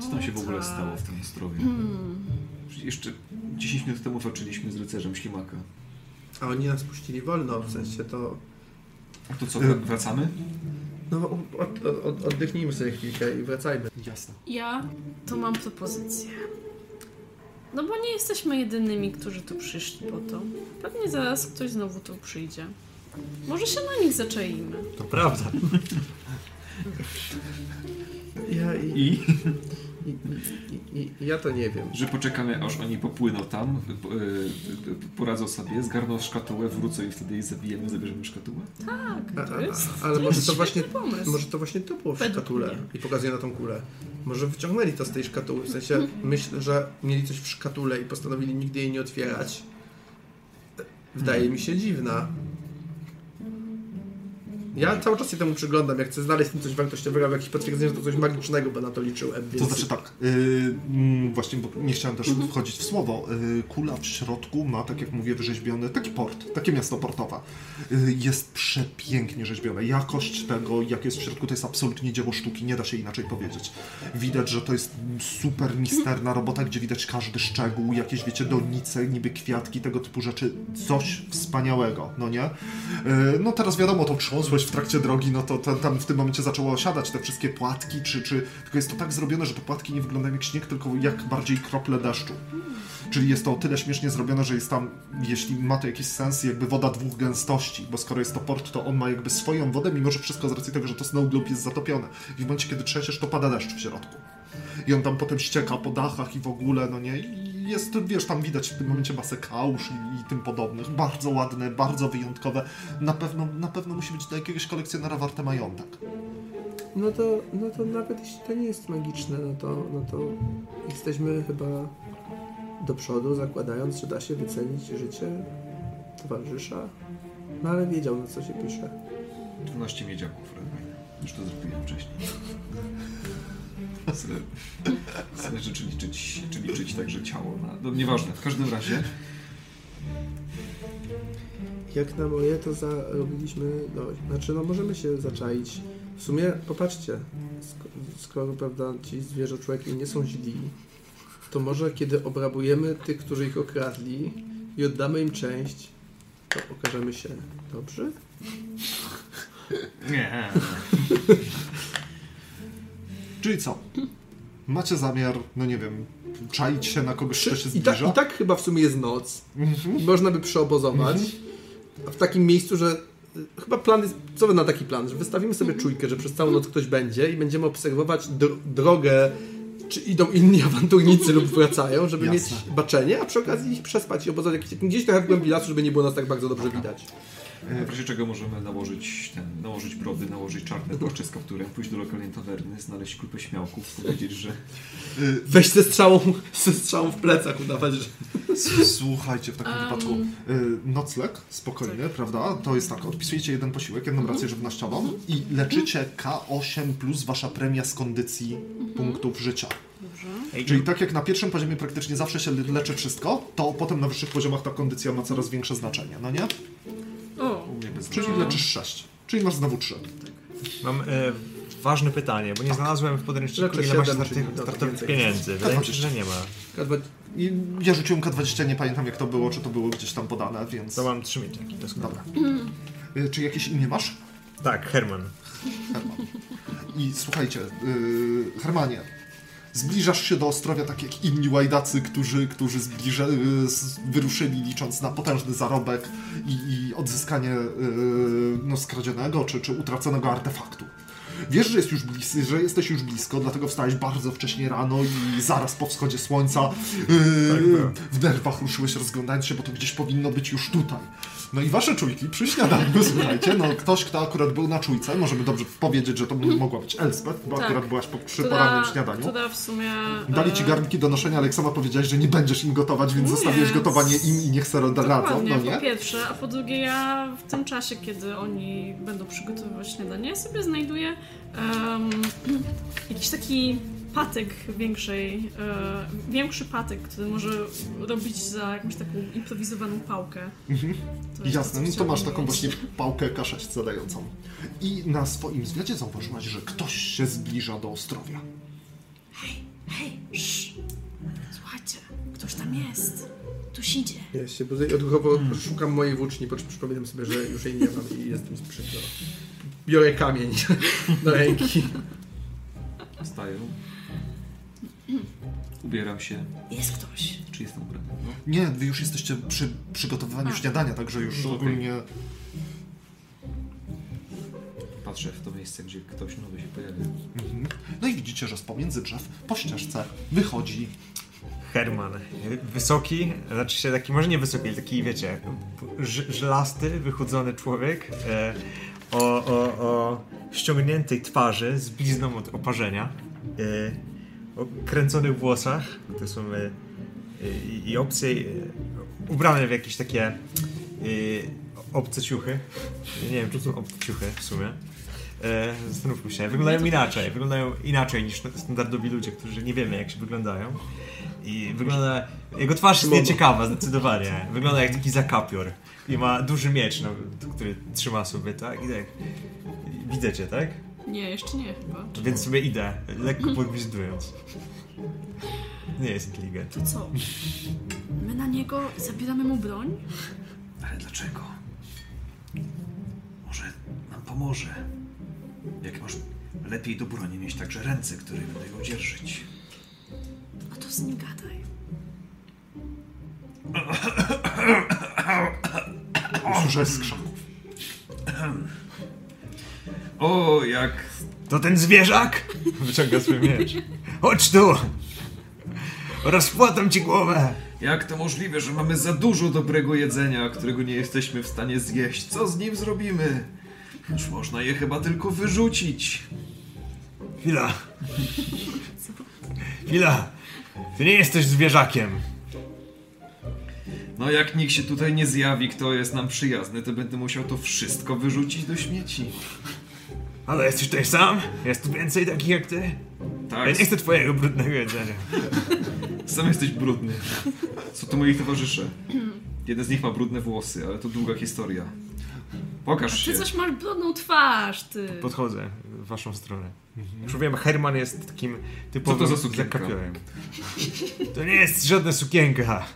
Co tam się w ogóle stało w tym zdrowiu? Jeszcze 10 minut temu walczyliśmy z rycerzem ślimaka. A oni nas puścili wolno, w sensie to... A to co, Y- wracamy? No, od, od, od, oddechnijmy sobie chwilkę i wracajmy. Jasne. Ja to mam propozycję. No bo nie jesteśmy jedynymi, którzy tu przyszli po to. Pewnie zaraz ktoś znowu tu przyjdzie. Może się na nich zaczaimy. To prawda. Ja i, I? i, i, i, ja to nie wiem. Że poczekamy, aż oni popłyną tam, po- poradzą sobie, zgarną szkatułę, wrócą i wtedy jej zabijemy, zabierzemy szkatułę? Tak, A, to a, jest, a, ale to może jest to właśnie, pomysł. może to właśnie to było w Według szkatule mnie. i pokazuję na tą kulę. Może wyciągnęli to z tej szkatuły, w sensie myślę, że mieli coś w szkatule i postanowili nigdy jej nie otwierać. Wydaje mi się dziwna. Ja cały czas się temu przyglądam, jak chcę znaleźć w tym coś wartościowego, jakieś potwierdzenie, że to coś magicznego, bo na to liczyłem. Więc... To znaczy tak, yy, właśnie, bo nie chciałem też wchodzić w słowo. Yy, kula w środku ma, tak jak mówię, wyrzeźbiony taki port, takie miasto portowe. Yy, jest przepięknie rzeźbione. Jakość tego, jak jest w środku, to jest absolutnie dzieło sztuki, nie da się inaczej powiedzieć. Widać, że to jest super misterna robota, gdzie widać każdy szczegół, jakieś, wiecie, donice, niby kwiatki, tego typu rzeczy. Coś wspaniałego, no nie? Yy, no teraz wiadomo, tą w trakcie drogi, no to, tam w tym momencie zaczęło osiadać te wszystkie płatki, czy, czy... Tylko jest to tak zrobione, że te płatki nie wyglądają jak śnieg, tylko jak bardziej krople deszczu. Czyli jest to o tyle śmiesznie zrobione, że jest tam, jeśli ma to jakiś sens, jakby woda dwóch gęstości, bo skoro jest to port, to on ma jakby swoją wodę, mimo że wszystko z racji tego, że to snow globe jest zatopione. I w momencie, kiedy trzęsiesz, to pada deszcz w środku. I on tam potem ścieka po dachach i w ogóle, no nie? I jest, wiesz, tam widać w tym momencie masę kałuż i, i tym podobnych. Bardzo ładne, bardzo wyjątkowe. Na pewno, na pewno musi być dla jakiegoś kolekcjonera warte majątek. No to, no to nawet jeśli to nie jest magiczne, no to, no to jesteśmy chyba do przodu, zakładając, że da się wycenić życie towarzysza. No ale wiedział, na co się pisze. 12 miedziaków, Redwine. Już to zrobiłem wcześniej. Zależy, czy liczyć, czy liczyć także ciało. Na... No nieważne, w każdym razie Jak na moje, to zarobiliśmy dość. Znaczy, no możemy się zaczaić. W sumie, popatrzcie, sk- skoro, prawda, ci zwierzoczłeki nie są źli, to może kiedy obrabujemy tych, którzy ich okradli i oddamy im część, to okażemy się dobrzy? Nie. Czyli co? Macie zamiar, no nie wiem, czaić się na kogoś, kto się I, tak, zbliża? I tak chyba w sumie jest noc. Mhm. Można by przeobozować. A w takim miejscu, że y, chyba plan jest, co wy na taki plan, że wystawimy sobie czujkę, że przez całą noc ktoś będzie i będziemy obserwować dr- drogę, czy idą inni awanturnicy lub wracają, żeby Jasne. mieć baczenie, a przy okazji ich przespać i obozować gdzieś trochę w głębi lasu, żeby nie było nas tak bardzo dobrze widać. E, W razie czego możemy nałożyć ten, nałożyć brody, nałożyć czarne płaszcze z kapturem, pójść do lokalnej tawerny, znaleźć grupę śmiałków, powiedzieć, że Weź ze strzałą, ze strzałą w plecach udawać, że... Słuchajcie, w takim Em. wypadku y, nocleg, spokojnie, prawda? To jest tak, odpisujecie jeden posiłek, jedną rację żywnościową i leczycie K8 plus wasza premia z kondycji punktów życia. Dobrze. Czyli tak jak na pierwszym poziomie praktycznie zawsze się le- leczy wszystko, to potem na wyższych poziomach ta kondycja ma coraz większe znaczenie, no nie? O, u mnie bez Czyli leczysz 6. Czyli masz znowu 3. Mam e, ważne pytanie, bo nie znalazłem w podręczniku Leczę ile masz siedem, starty, czyli startowych więcej. pieniędzy. Wydaje mi się, że nie ma. Kadwa- I ja rzuciłem K20, nie pamiętam jak to było, czy to było gdzieś tam podane, więc... To mam trzy jest Dobra. Y, Czy jakieś imię masz? Tak, Herman. Herman. I słuchajcie, yy, Hermanie, zbliżasz się do Ostrowia tak jak inni łajdacy, którzy, którzy zbliża, s- wyruszyli licząc na potężny zarobek i, i odzyskanie yy, no, skradzionego czy, czy utraconego artefaktu. Wiesz, że, jest już blis, że jesteś już blisko, dlatego wstałeś bardzo wcześnie rano i zaraz po wschodzie słońca yy, w nerwach ruszyłeś rozglądając się, bo to gdzieś powinno być już tutaj. No i wasze czujki przy śniadaniu, słuchajcie, no ktoś, kto akurat był na czujce, możemy dobrze powiedzieć, że to mogła być Elspeth, bo Tak. akurat byłaś po, przy to porannym da, śniadaniu. to da w sumie... Dali ci e, garnki do noszenia, ale jak sama powiedziałaś, że nie będziesz im gotować, więc Nie. zostawiłeś gotowanie im i niech se radzą, no po nie? pierwsze, a po drugie ja w tym czasie, kiedy oni będą przygotowywać śniadanie, sobie znajduję em, jakiś taki patyk większej, e, większy patyk, który może robić za jakąś taką improwizowaną pałkę. Mhm. To Jasne, co no to masz taką mieć. właśnie pałkę K6 zadającą. I na swoim zwiadzie zauważyłaś, że ktoś się zbliża do Ostrowia. Hej, hej, sz. Słuchajcie, ktoś tam jest. Tu idzie. Ja się budzę i odruchowo szukam mojej włóczni, po czym przypominam sobie, że już jej nie mam i jestem przykro. Biorę kamień do ręki. Wstaję. Ubieram się. Jest ktoś. Czy jestem ubrany? No. Nie, wy już jesteście przy przygotowywaniu A. śniadania, także już Okej. ogólnie... Patrzę w to miejsce, gdzie ktoś nowy się pojawia. Mhm. No i widzicie, że z pomiędzy drzew po ścieżce wychodzi Herman. Wysoki, znaczy się taki, może nie wysoki, ale taki, wiecie, ż- żelasty, wychudzony człowiek e, o, o, o ściągniętej twarzy z blizną od oparzenia, e, o kręconych włosach, to są e, i obce, e, ubrane w jakieś takie obce ciuchy. Nie wiem, czy są obce ciuchy w sumie. E, zastanówmy się. Wyglądają inaczej. Wyglądają inaczej niż standardowi ludzie, którzy nie wiemy, jak się wyglądają. I wygląda. Jego twarz jest nieciekawa, zdecydowanie. Wygląda jak taki zakapior. I ma duży miecz, no, który trzyma sobie, tak? I tak. Widzę cię, tak? Nie, jeszcze nie chyba. Więc sobie idę, lekko podgwizdując. Nie jest inteligentny. To co? My na niego zabieramy mu broń? Ale dlaczego? Może nam pomoże. Jak masz lepiej do broni mieć także ręce, które będą ją dzierżyć. No to z nim gadaj. Z krzaków. O, jak To ten zwierzak? Wyciąga swój miecz. Chodź tu! Rozpłatam ci głowę! Jak to możliwe, że mamy za dużo dobrego jedzenia, którego nie jesteśmy w stanie zjeść? Co z nim zrobimy? Już można je chyba tylko wyrzucić. Chwila. Chwila. Ty nie jesteś zwierzakiem. No jak nikt się tutaj nie zjawi, kto jest nam przyjazny, to będę musiał to wszystko wyrzucić do śmieci. Ale jesteś tutaj sam? Jest tu więcej takich jak ty? Tak, Ja nie chcę twojego brudnego jedzenia. sam jesteś brudny. Są to moi towarzysze. Jeden z nich ma brudne włosy, ale to długa historia. Pokaż się. Ty coś masz brudną twarz, ty. Podchodzę w waszą stronę. Już wiem, Herman jest takim Co typowym to za sukienka? zakapiorem. To nie jest żadna sukienka.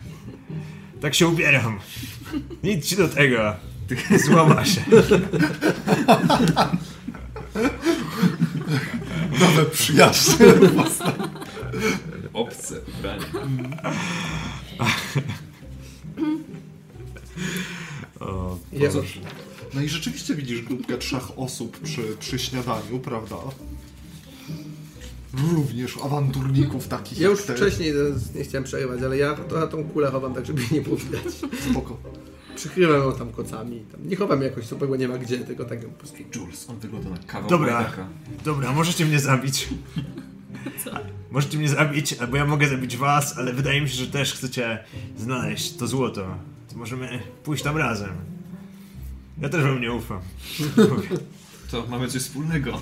Tak się ubieram. Nic ci do tego. Złama się. Nawet przyjaźń. Obce ubranie. O, Ja. No i rzeczywiście widzisz grupkę trzech osób przy, przy śniadaniu, prawda? Również awanturników takich ja już jak wcześniej nie chciałem przerywać, ale ja to, ja tą kulę chowam tak, żeby jej nie było widać. Spoko. Przykrywam ją tam kocami. Tam. Nie chowam jakoś super, bo nie ma gdzie, tylko tak ją po prostu. Jules, on wygląda na kawał Dobra. bajdaka. Dobra, możecie mnie zabić. Możecie mnie zabić, albo ja mogę zabić was, ale wydaje mi się, że też chcecie znaleźć to złoto. To możemy pójść tam razem. Ja też wam nie ufam. To mamy coś wspólnego.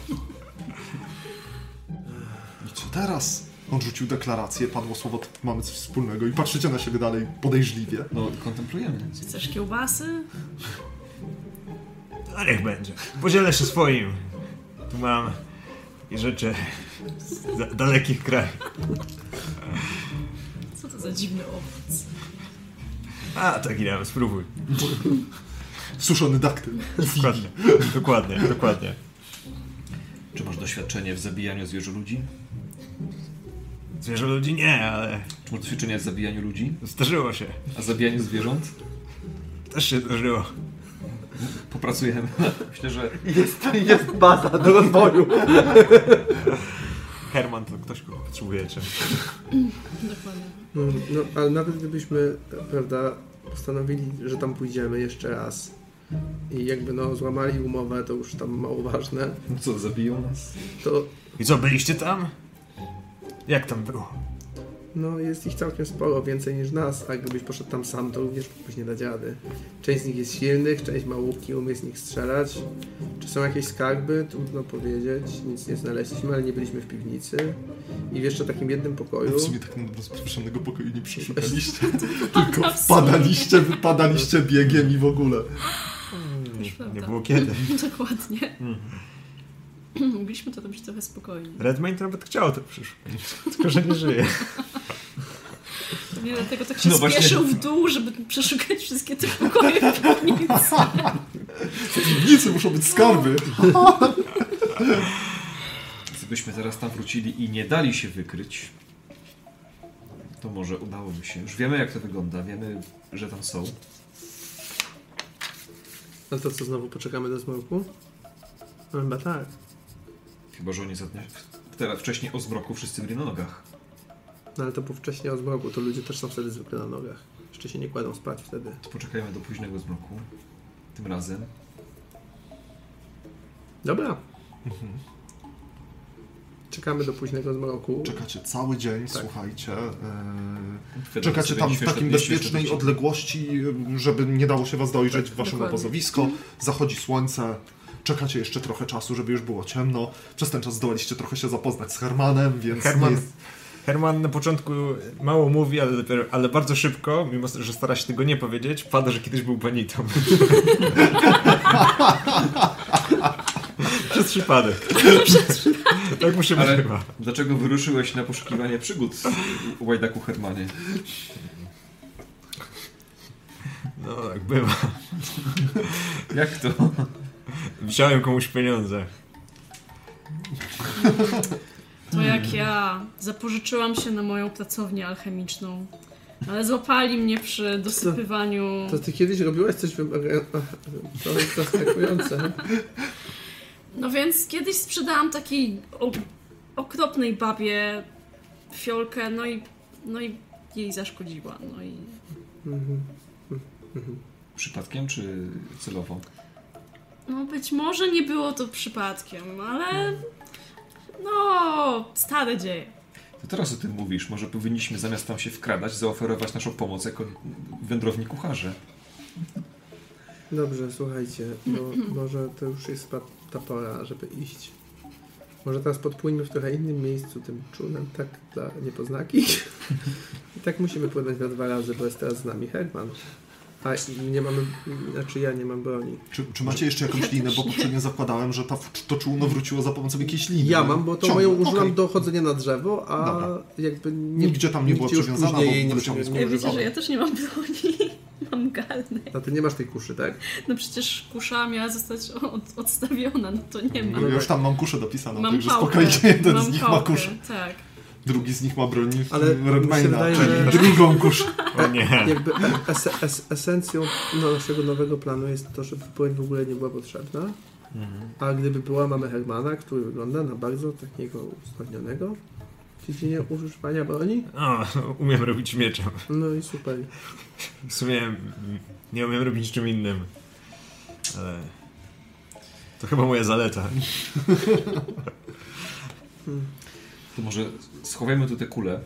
I co teraz? On rzucił deklarację, padło słowo, mamy coś wspólnego i patrzycie na siebie dalej podejrzliwie. No, kontemplujemy. Chcesz kiełbasy? A niech będzie. Podzielę się swoim. Tu mam i rzeczy z da- dalekich krajów. Co to za dziwny owoc? A, tak ile spróbuj. Suszony daktyl. Dokładnie, dokładnie, dokładnie. Czy masz doświadczenie w zabijaniu zwierzę ludzi? Zwierzę ludzi nie, ale Czy masz doświadczenie w zabijaniu ludzi? zdarzyło się. A zabijaniu zwierząt? Też się zdarzyło. Popracujemy. Myślę, że Jest, jest baza do rozwoju. Herman to ktoś, kogo potrzebujecie. Dokładnie. No, no, ale nawet gdybyśmy, prawda, postanowili, że tam pójdziemy jeszcze raz i jakby no złamali umowę, to już tam mało ważne, no co, zabiją nas? to I co, byliście tam? Jak tam było? No, jest ich całkiem sporo, więcej niż nas, a gdybyś poszedł tam sam, to również nie dać rady. Część z nich jest silnych, część ma łuki, umie z nich strzelać. Czy są jakieś skarby? Trudno powiedzieć, nic nie znaleźliśmy, ale nie byliśmy w piwnicy. I w jeszcze takim jednym pokoju... W sumie tak na rozproszonego pokoju nie przeszukaliście. Tylko wpadaliście, wypadaliście biegiem i w ogóle. Nie, nie prawda. było kiedy. Dokładnie. Mogliśmy to robić trochę spokojniej. Redmayne to nawet chciał to przeszukać, tylko że nie żyje. Nie dlatego tak się No właśnie. spieszył w dół, żeby przeszukać wszystkie te pokoje w piwnicy. W piwnicy muszą być skarby. Gdybyśmy teraz tam wrócili i nie dali się wykryć, to może udałoby się. Już wiemy, jak to wygląda, wiemy, że tam są. No to co, znowu poczekamy do zmroku? No chyba tak. Chyba, że oni za. Teraz wcześniej o zmroku wszyscy byli na nogach. No ale to było wcześniej o zmroku, to ludzie też są wtedy zwykle na nogach. Jeszcze się nie kładą spać wtedy. To poczekajmy do późnego zmroku. Tym razem. Dobra. Czekamy do późnego zmroku. Czekacie cały dzień, Tak. słuchajcie. e, Czekacie tam w takim bezpiecznej odległości, żeby nie dało się was dojrzeć w waszym dokładnie. obozowisko. Zachodzi słońce. Czekacie jeszcze trochę czasu, żeby już było ciemno. Przez ten czas zdołaliście trochę się zapoznać z Hermanem, więc Herman, jest... Herman na początku mało mówi, ale, dopiero, ale bardzo szybko, mimo że stara się tego nie powiedzieć, pada, że kiedyś był banitą. Przez przypadek. tak mu się Ale wyrywa. dlaczego wyruszyłeś na poszukiwanie przygód w Łajdaku Hermanie? No tak bywa. Jak to? Wziąłem komuś pieniądze. To jak ja zapożyczyłam się na moją pracownię alchemiczną, ale złapali mnie przy dosypywaniu. To ty kiedyś robiłaś coś wymagającego. To jest zaskakujące. No więc kiedyś sprzedałam takiej okropnej babie fiolkę, no i, no i jej zaszkodziła. No i Mhm. Przypadkiem czy celowo? No być może nie było to przypadkiem, ale no stare dzieje. To teraz o tym mówisz. Może powinniśmy zamiast tam się wkradać, zaoferować naszą pomoc jako wędrowni kucharze. Dobrze, słuchajcie, bo może to już jest ta, pora, żeby iść. Może teraz podpłyńmy w trochę innym miejscu tym czółnem, tak dla niepoznaki. I tak musimy płynąć na dwa razy, bo jest teraz z nami Herman. A i nie mamy, znaczy ja nie mam broni. Czy, czy macie jeszcze jakąś Ja linę? Bo nie. poprzednio zakładałem, że ta, to czółno wróciło za pomocą jakiejś liny. Ja mam, bo to Ciągle, moją użyłam okej. do chodzenia na drzewo, a Dobra. jakby nie, Nigdzie tam nie już przywiązana, bo jej nie, nie Ja widzę, używałam. że ja też nie mam broni. Mam garnek. A ty nie masz tej kuszy, tak? No przecież kusza miała zostać od, odstawiona, no to nie ma. Ja już tam mam kuszę dopisaną, Mam także pałkę. spokojnie, jeden mam z nich pałkę, ma kuszę. Tak. Drugi z nich ma broni Ale Ale mi się wydaje, czyli że- drugą kuszę. O nie. Jakby es, es, esencją no, naszego nowego planu jest to, żeby płyń w ogóle nie była potrzebna. A gdyby była, mamy Hermana, który wygląda na bardzo takiego usprawnionego w dziedzinie używania broni. O, umiem robić mieczem. No i super. W sumie nie umiem robić niczym innym. Ale to chyba moja zaleta. To może schowajmy tu te kule.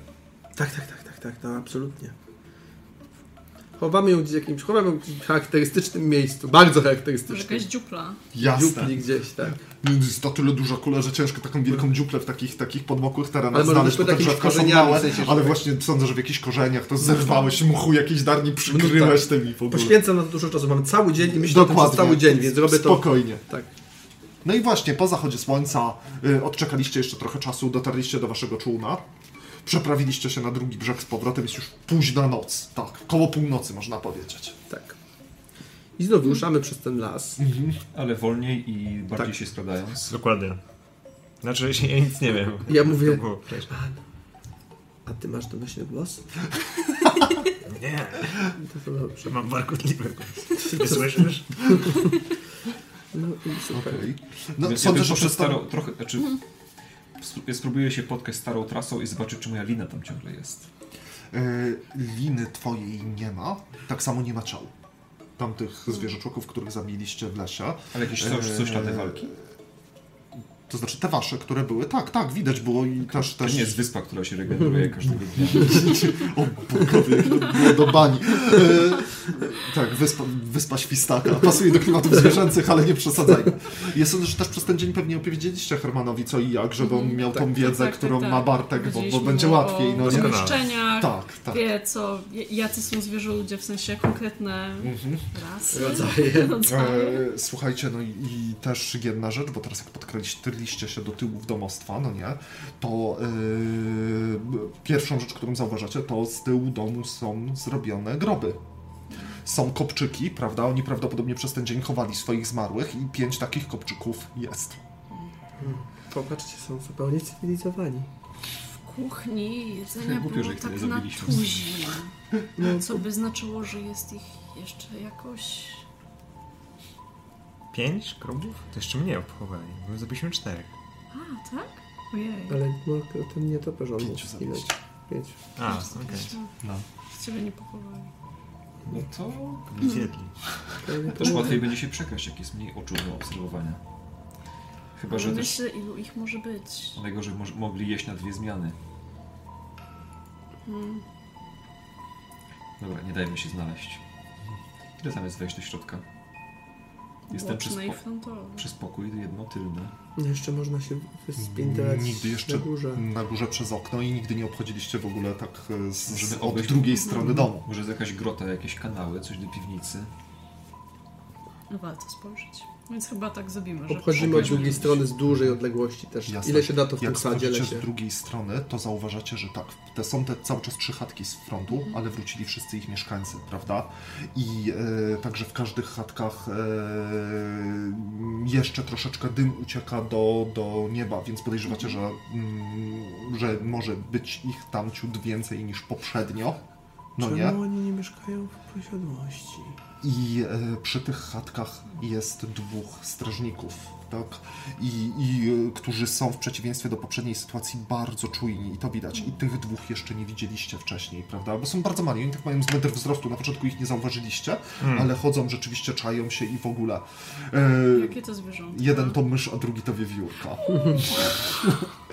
Tak, tak, tak, tak, tak, no absolutnie. Chowamy ją gdzieś w jakimś, chowamy ją w jakimś charakterystycznym miejscu, bardzo Może charakterystycznym. jakaś dziupla. Jasne. Dziupli gdzieś, tak. Jest to tyle duża kula, że ciężko taką wielką dziuplę w takich, takich podmokłych terenach Ale znaleźć, bo te drzewka są małe, w sensie, ale tak- właśnie sądzę, że w jakichś korzeniach to zerwałeś muchu jakiejś darni przykryłeś tymi w ogóle. Poświęcam na to dużo czasu, mam cały dzień i myślę o tym przez cały dzień, więc robię to... Spokojnie. Tak. No i właśnie, po zachodzie słońca y, odczekaliście jeszcze trochę czasu, dotarliście do waszego czółna. Przeprawiliście się na drugi brzeg z powrotem, jest już późna noc. Tak, koło północy można powiedzieć. Tak. I znowu ruszamy przez ten las. Ale wolniej i bardziej Tak. się skradając. Dokładnie. Znaczy, ja nic nie wiem. Ja mówię, a ty masz donośny głos? Nie, To, to dobrze. mam warkotliwy głos. Nie słyszysz? No i super. Okej. No, Więc sądzę, ja że przez poszedł to... starą, trochę, znaczy, spró- ja spróbuję się spotkać starą trasą i zobaczyć, czy moja lina tam ciągle jest. Y, liny twojej nie ma, tak samo nie ma ciał. Tamtych zwierzoczłoków, których zabiliście w lesie. Ale jakieś są, są ślady Eee, walki. To znaczy te wasze, które były, tak, tak, widać było i też... To też... nie jest wyspa, która się regeneruje każdego dnia. O bogowie, jak to było do bani. E, tak, wyspa, wyspa Świstaka. Pasuje do klimatów zwierzęcych, ale nie przesadzajmy. Ja sądzę, że też przez ten dzień pewnie opowiedzieliście Hermanowi co i jak, żeby on miał tą wiedzę, Tak, którą tak, ma tak. Bartek, bo, bo będzie łatwiej. No nie? Tak, tak. wie co, jacy są zwierzoludzie, w sensie konkretne Mhm. rasy. Rodzaje. rodzaje. E, słuchajcie, no i, i też jedna rzecz, bo teraz jak się do tyłu w domostwa, no nie, to e, pierwszą rzecz, którą zauważacie, to z tyłu domu są zrobione groby. Są kopczyki, prawda? Oni prawdopodobnie przez ten dzień chowali swoich zmarłych i pięć takich kopczyków jest. Popatrzcie, są zupełnie cywilizowani. W kuchni jedzenia Głupio, było że ich tak na tuzin. No, Co by znaczyło, że jest ich jeszcze jakoś... Pięć grobów? To jeszcze mnie obchowali. My zabiliśmy czterech. A, tak? Ojej. ale no, ten nie to porządku. Pięciu zabić. Ileś? Pięć. A, okej. No. Z ciebie nie pochowali. No to Nie zjedli. Też łatwiej będzie się przekraść, jak jest mniej oczu do obserwowania. Chyba, że Ale też myślę, ilu ich może być. najgorzej moż- mogli jeść na dwie zmiany. Hmm. Dobra, nie dajmy się znaleźć. Ile tam jest wejść do środka? Jestem przy, spo- przy spokój jedno tylne. Jeszcze można się wyspinterać Nigdy jeszcze na górze. na górze przez okno i nigdy nie obchodziliście w ogóle tak e, z, z, Możemy od drugiej strony domu. Może jest jakaś grota, jakieś kanały, coś do piwnicy. No warto spojrzeć. Więc chyba tak zrobimy, że... Obchodzimy od drugiej strony z dużej odległości też. Jasne. Ile się da to w Jak tym sadzie lesie? z drugiej strony, to zauważacie, że tak, te są te cały czas trzy chatki z frontu, ale wrócili wszyscy ich mieszkańcy, prawda? I e, także w każdych chatkach e, jeszcze troszeczkę dym ucieka do, do nieba, więc podejrzewacie, że, mm, że może być ich tam ciut więcej niż poprzednio. No Czemu nie? oni nie mieszkają w posiadłości? I e, przy tych chatkach jest dwóch strażników, tak? I, i e, którzy są w przeciwieństwie do poprzedniej sytuacji bardzo czujni i to widać. I tych dwóch jeszcze nie widzieliście wcześniej, prawda? Bo są bardzo mali, oni tak mają z metr wzrostu, na początku ich nie zauważyliście, ale chodzą rzeczywiście, czają się i w ogóle. E, Jakie to zwierzątko? jeden to mysz, a drugi to wiewiórka.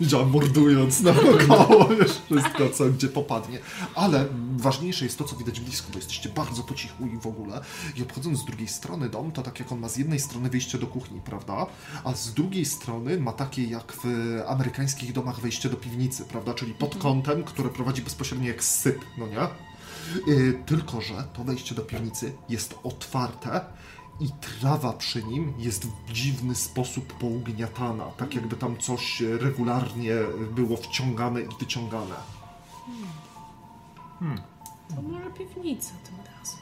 Widziałam mordując naokoło, wiesz, wszystko, co gdzie popadnie. Ale ważniejsze jest to, co widać blisko, bo jesteście bardzo po cichu i w ogóle. I obchodząc z drugiej strony dom, to tak jak on ma z jednej strony wyjście do kuchni, prawda? A z drugiej strony ma takie jak w amerykańskich domach wejście do piwnicy, prawda? Czyli pod kątem, które prowadzi bezpośrednio jak syp, no nie? Yy, tylko, że to wejście do piwnicy jest otwarte i trawa przy nim jest w dziwny sposób pougniatana, tak jakby tam coś regularnie było wciągane i wyciągane. To może piwnica tym razem.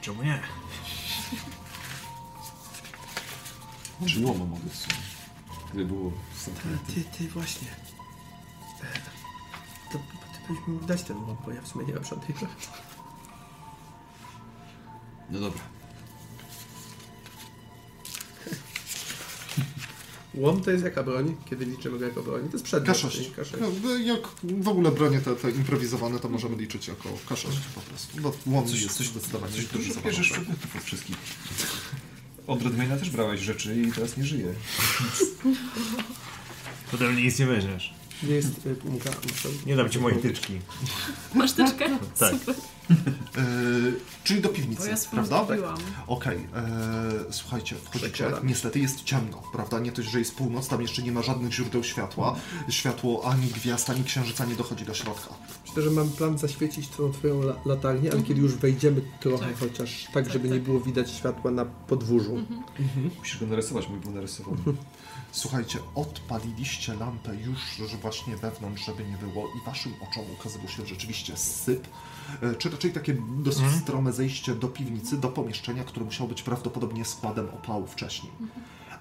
Czemu nie? Czy łomo mogę wsunąć? Gdyby było A ty, ty właśnie. E, To, to ty byś mógł dać ten łom, bo ja w sumie nie mam żadnej. No dobra. Łom to jest jaka broń? Kiedy liczymy go jako broń? To jest przedmiot. K6. czyli K6. No, jak w ogóle bronie te, te improwizowane, to możemy liczyć jako K6 po prostu. Bo łom Coś, jest coś, zdecydowanie coś dużo bierzesz bronią. przedmiotów od wszystkich. Od Redmayna też brałeś rzeczy i teraz nie żyje. Potem nic nie weźmiesz. Gdzie jest y? Muszę... Nie dam ci mojej tyczki. Masz teczkę? Tak. Super. Yy, czyli do Bo piwnicy, ja swoją prawda? zrobiłam. Okej, e, słuchajcie, wchodzicie. Przekładam. Niestety jest ciemno, prawda? Nie dość, że jest północ, tam jeszcze nie ma żadnych źródeł światła. Światło ani gwiazd, ani księżyca nie dochodzi do środka. Myślę, że mam plan zaświecić tą twoją la latarnię, ale kiedy już wejdziemy trochę Tak. chociaż, tak, Tak, żeby nie tak. było widać światła na podwórzu. Musisz go narysować, mój był narysowany. Słuchajcie, odpaliliście lampę już że właśnie wewnątrz, żeby nie było i waszym oczom ukazywał się rzeczywiście syp, e, czy raczej takie dosyć strome zejście do piwnicy, do pomieszczenia, które musiało być prawdopodobnie składem opału wcześniej.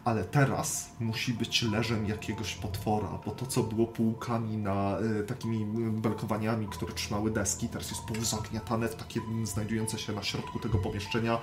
Ale teraz musi być leżem jakiegoś potwora, bo to, co było półkami na e, takimi belkowaniami, które trzymały deski, teraz jest półzagniatane w takie znajdujące się na środku tego pomieszczenia.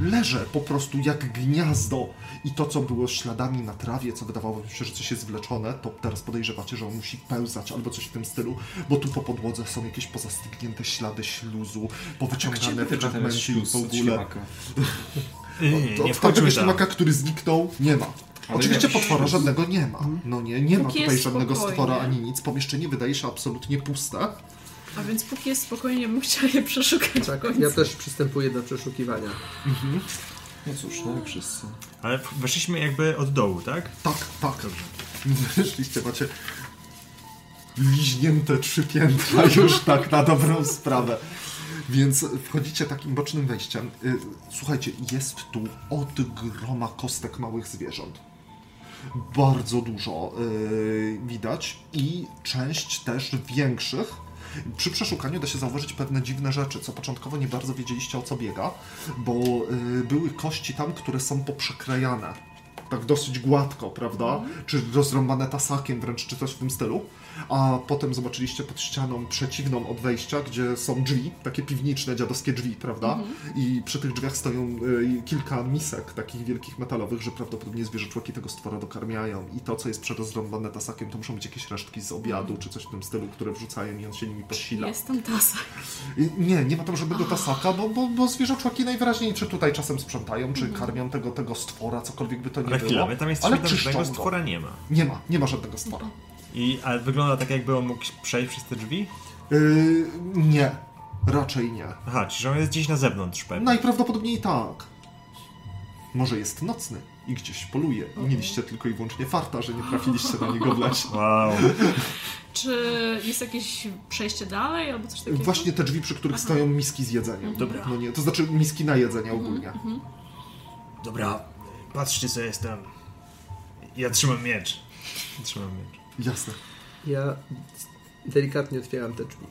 Leże po prostu jak gniazdo. I to, co było śladami na trawie, co wydawało się, że coś jest zwleczone, to teraz podejrzewacie, że on musi pełzać albo coś w tym stylu, bo tu po podłodze są jakieś pozastygnięte ślady śluzu, powyciągane fragmenty śluz w ogóle. Nie, nie, nie, Od- nie Od wchodźmy tego tam. ślimaka, który zniknął, nie ma. Ale Oczywiście potwora żadnego nie ma. No nie, nie ma tutaj żadnego spokojnie. stwora ani nic. Pomieszczenie wydaje się absolutnie puste. A więc póki jest spokojnie, bym chciała je przeszukać Tak, ja też przystępuję do przeszukiwania. No cóż, no wszyscy. Ale weszliśmy jakby od dołu, tak? Tak, tak. Wyszliście, macie liźnięte trzy piętra już tak na dobrą sprawę. Więc wchodzicie takim bocznym wejściem. Y, Słuchajcie, jest tu od groma kostek małych zwierząt. Bardzo dużo y, widać i część też większych. Przy przeszukaniu da się zauważyć pewne dziwne rzeczy, co początkowo nie bardzo wiedzieliście o co biega, bo y, były kości tam, które są poprzekrajane. Tak dosyć gładko, prawda? Czy rozrąbane tasakiem wręcz, czy coś w tym stylu. A potem zobaczyliście pod ścianą przeciwną od wejścia, gdzie są drzwi, takie piwniczne, dziadowskie drzwi, prawda? I przy tych drzwiach stoją y, kilka misek takich wielkich metalowych, że prawdopodobnie zwierzęczłaki tego stwora dokarmiają. I to, co jest przerozrąbane tasakiem, to muszą być jakieś resztki z obiadu, czy coś w tym stylu, które wrzucają i on się nimi posila. Jest tam tasa. I Nie, nie ma tam żadnego tasaka, bo, bo, bo najwyraźniej czy tutaj czasem sprzątają, czy karmią tego, tego stwora, cokolwiek by to nie Ale było. chwila, my tam ale jesteśmy, tam czyszczą go. stwora nie ma. Nie ma, nie ma żadnego stwora. I, ale wygląda tak, jakby on mógł przejść przez te drzwi? Yy, nie, raczej nie. Aha, czyli że on jest gdzieś na zewnątrz pewnie. Najprawdopodobniej tak. Może jest nocny i gdzieś poluje. I mieliście tylko i wyłącznie farta, że nie trafiliście na niego w lesie. Wow. Czy jest jakieś przejście dalej albo coś takiego? Właśnie te drzwi, przy których stoją miski z jedzeniem. Dobra. No nie, to znaczy miski na jedzenie ogólnie. Dobra, patrzcie co jest tam. Ja trzymam miecz. Trzymam miecz. Jasne. Ja delikatnie otwieram te drzwi.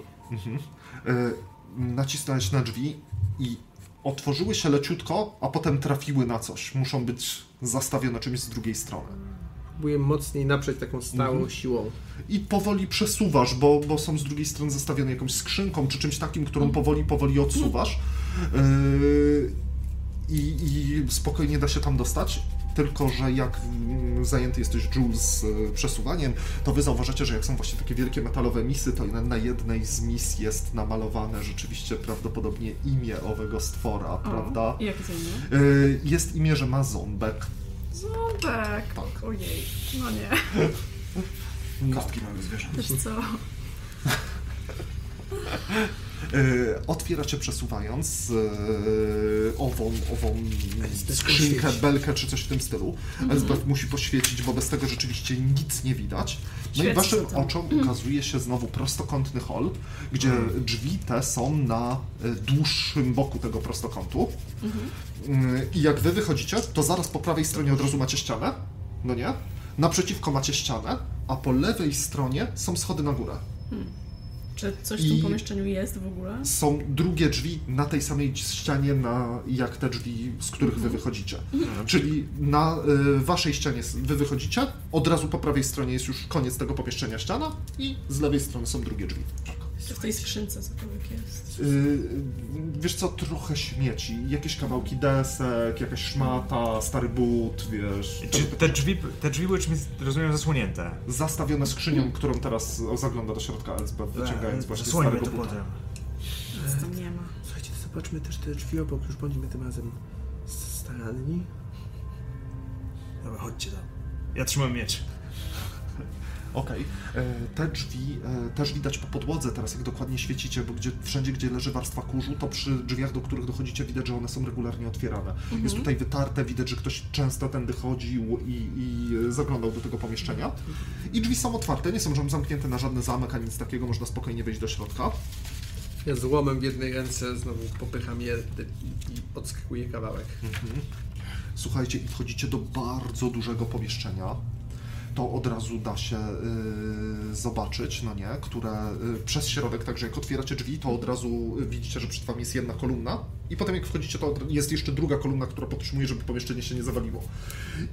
E, nacisnąłeś na drzwi i otworzyły się leciutko, a potem trafiły na coś. Muszą być zastawione czymś z drugiej strony. Próbuję mocniej naprzeć taką stałą Mhm. siłą. I powoli przesuwasz, bo, bo są z drugiej strony zastawione jakąś skrzynką, czy czymś takim, którą powoli, powoli odsuwasz. Yy, i, I spokojnie da się tam dostać. Tylko, że jak mm, zajęty jesteś Jules y, przesuwaniem, to wy zauważacie, że jak są właśnie takie wielkie metalowe misy, to na, jednej z mis jest namalowane rzeczywiście prawdopodobnie imię owego stwora, O, prawda? i Jakie to imię? Y, jest imię, że ma ząbek. Ząbek. Tak. Ojej. No nie. Kostki małych zwierząt. Wiesz co? Yy, otwieracie przesuwając yy, ową, ową skrzynkę, belkę czy coś w tym stylu. Elzbeth musi poświecić, bo bez tego rzeczywiście nic nie widać. No i waszym oczom ukazuje się znowu prostokątny hol, gdzie drzwi te są na y, dłuższym boku tego prostokątu. Yy, I jak wy wychodzicie, to zaraz po prawej stronie od razu macie ścianę, no nie? Naprzeciwko macie ścianę, a po lewej stronie są schody na górę. Czy coś w tym pomieszczeniu jest w ogóle? są drugie drzwi na tej samej ścianie, na, jak te drzwi, z których wy wychodzicie. Czyli na y, waszej ścianie wy wychodzicie, od razu po prawej stronie jest już koniec tego pomieszczenia ściana i z lewej strony są drugie drzwi. Czy w tej skrzynce cokolwiek jest? Y, wiesz co, trochę śmieci, jakieś kawałki desek, jakaś szmata, stary but, wiesz. Czy te drzwi, te drzwi były czymś, rozumiem, zasłonięte? Zastawione skrzynią, którą teraz zagląda do środka Elzbeth, wyciągając właśnie Zasłońmy starego to buta. potem. Nic tam nie ma. Słuchajcie, to zobaczmy też te drzwi obok, już bądźmy tym razem staranni. Dobra, chodźcie tam. Ja trzymam miecz. Okej. E, Te drzwi e, też widać po podłodze teraz, jak dokładnie świecicie, bo gdzie, wszędzie, gdzie leży warstwa kurzu, to przy drzwiach, do których dochodzicie, widać, że one są regularnie otwierane. Jest tutaj wytarte, widać, że ktoś często tędy chodził i, i zaglądał do tego pomieszczenia. I drzwi są otwarte, nie są zamknięte na żadny zamek, ani nic takiego, można spokojnie wejść do środka. Ja złomem w jednej ręce znowu popycham je i, i odskakuję kawałek. Słuchajcie, i wchodzicie do bardzo dużego pomieszczenia. To od razu da się y, zobaczyć, no nie, które y, przez środek, także jak otwieracie drzwi, to od razu widzicie, że przed wami jest jedna kolumna i potem jak wchodzicie, to jest jeszcze druga kolumna, która podtrzymuje, żeby pomieszczenie się nie zawaliło.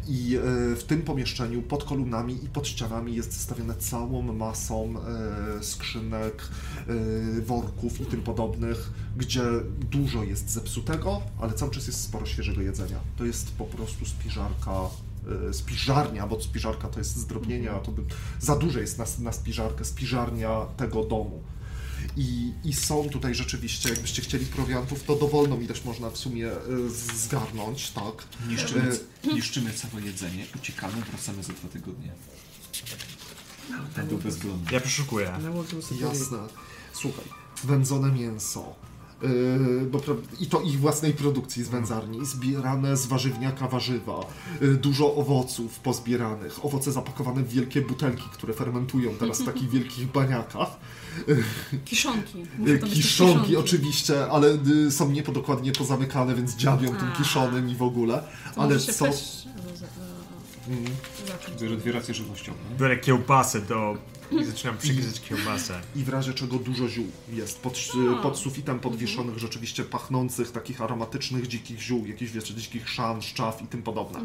I y, w tym pomieszczeniu pod kolumnami i pod ścianami jest zestawione całą masą skrzynek, worków i tym podobnych, gdzie dużo jest zepsutego, ale cały czas jest sporo świeżego jedzenia. To jest po prostu spiżarka, spiżarnia, bo spiżarka to jest zdrobnienie, a to by za duże jest na, na spiżarkę, spiżarnia tego domu. I, I są tutaj rzeczywiście, jakbyście chcieli prowiantów, to dowolną ilość można w sumie e, zgarnąć, tak. Niszczymy, E, niszczymy całe jedzenie, uciekamy, wracamy za dwa tygodnie. Ten był bezglonny. Ja przeszukuję. Sobie... Jasne. Słuchaj, wędzone mięso. Yy, bo, I to ich własnej produkcji z wędzarni, zbierane z warzywniaka warzywa, yy, dużo owoców pozbieranych, owoce zapakowane w wielkie butelki, które fermentują teraz w takich wielkich baniakach. Kiszonki. Yy, być też Kiszonki oczywiście, ale są niepodokładnie pozamykane, więc dziabią tym kiszonym i w ogóle. To ale co... też e, Mm. Zacząć. Bierze dwie racje żywnościowe. Biorę kiełbasę do... i zaczynam przygryzać kiełbasę. I w razie czego dużo ziół jest pod, A. pod sufitem podwieszonych, rzeczywiście pachnących, takich aromatycznych, dzikich ziół, jakichś wiecie, dzikich szan, szczaw i tym podobne.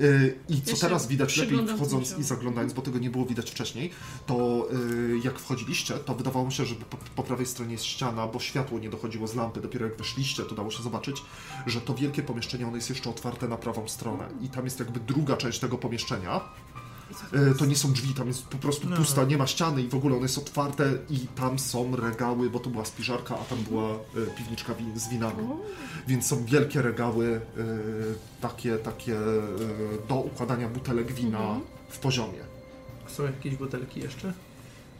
Y, I co się teraz widać lepiej wchodząc i zaglądając, bo tego nie było widać wcześniej, to y, jak wchodziliście, to wydawało mi się, że po, po prawej stronie jest ściana, bo światło nie dochodziło z lampy, dopiero jak weszliście, to dało się zobaczyć, że to wielkie pomieszczenie, ono jest jeszcze otwarte na prawą stronę i tam jest jakby druga część tego pomieszczenia, to nie są drzwi, tam jest po prostu No. pusta, nie ma ściany i w ogóle one są otwarte i tam są regały, bo to była spiżarka, a tam była e, piwniczka win, z winami. Więc są wielkie regały e, takie, takie e, do układania butelek wina w poziomie. Są jakieś butelki jeszcze?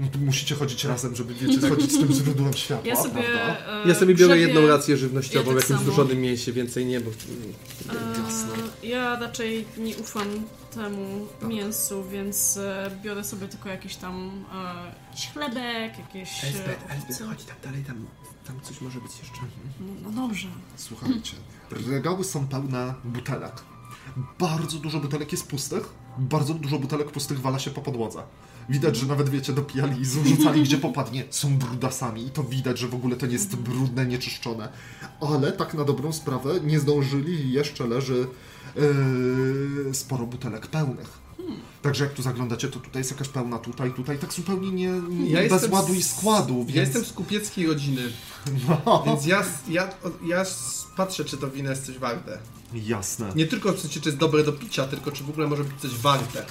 No musicie chodzić razem, żeby wiecie, schodzić z tym źródłem światła, Ja sobie. prawda? e, Ja sobie biorę jedną rację żywnościową Ja w tak jakimś samo. mięsie, więcej nie, bo... E, ja raczej nie ufam temu mięsu, więc e, biorę sobie tylko jakiś tam e, jakiś chlebek, jakieś. Elzbeth, e, Elzbeth, co- chodź tam dalej, tam, tam coś może być jeszcze. No, no dobrze. Słuchajcie, regały są pełne butelek. Bardzo dużo butelek jest pustych, bardzo dużo butelek pustych wala się po podłodze. Widać, że nawet wiecie, dopijali i zrzucali gdzie popadnie, są brudasami i to widać, że w ogóle to nie jest brudne, nieczyszczone. Ale tak na dobrą sprawę nie zdążyli i jeszcze leży yy, sporo butelek pełnych. Także jak tu zaglądacie, to tutaj jest jakaś pełna, tutaj, tutaj, tak zupełnie nie, nie Ja bez ładu i składu, więc... Ja jestem z kupieckiej rodziny, No, więc ja, ja, ja patrzę, czy to wino jest coś warte. jasne. Nie tylko czy, czy jest dobre do picia, tylko czy w ogóle może być coś warte.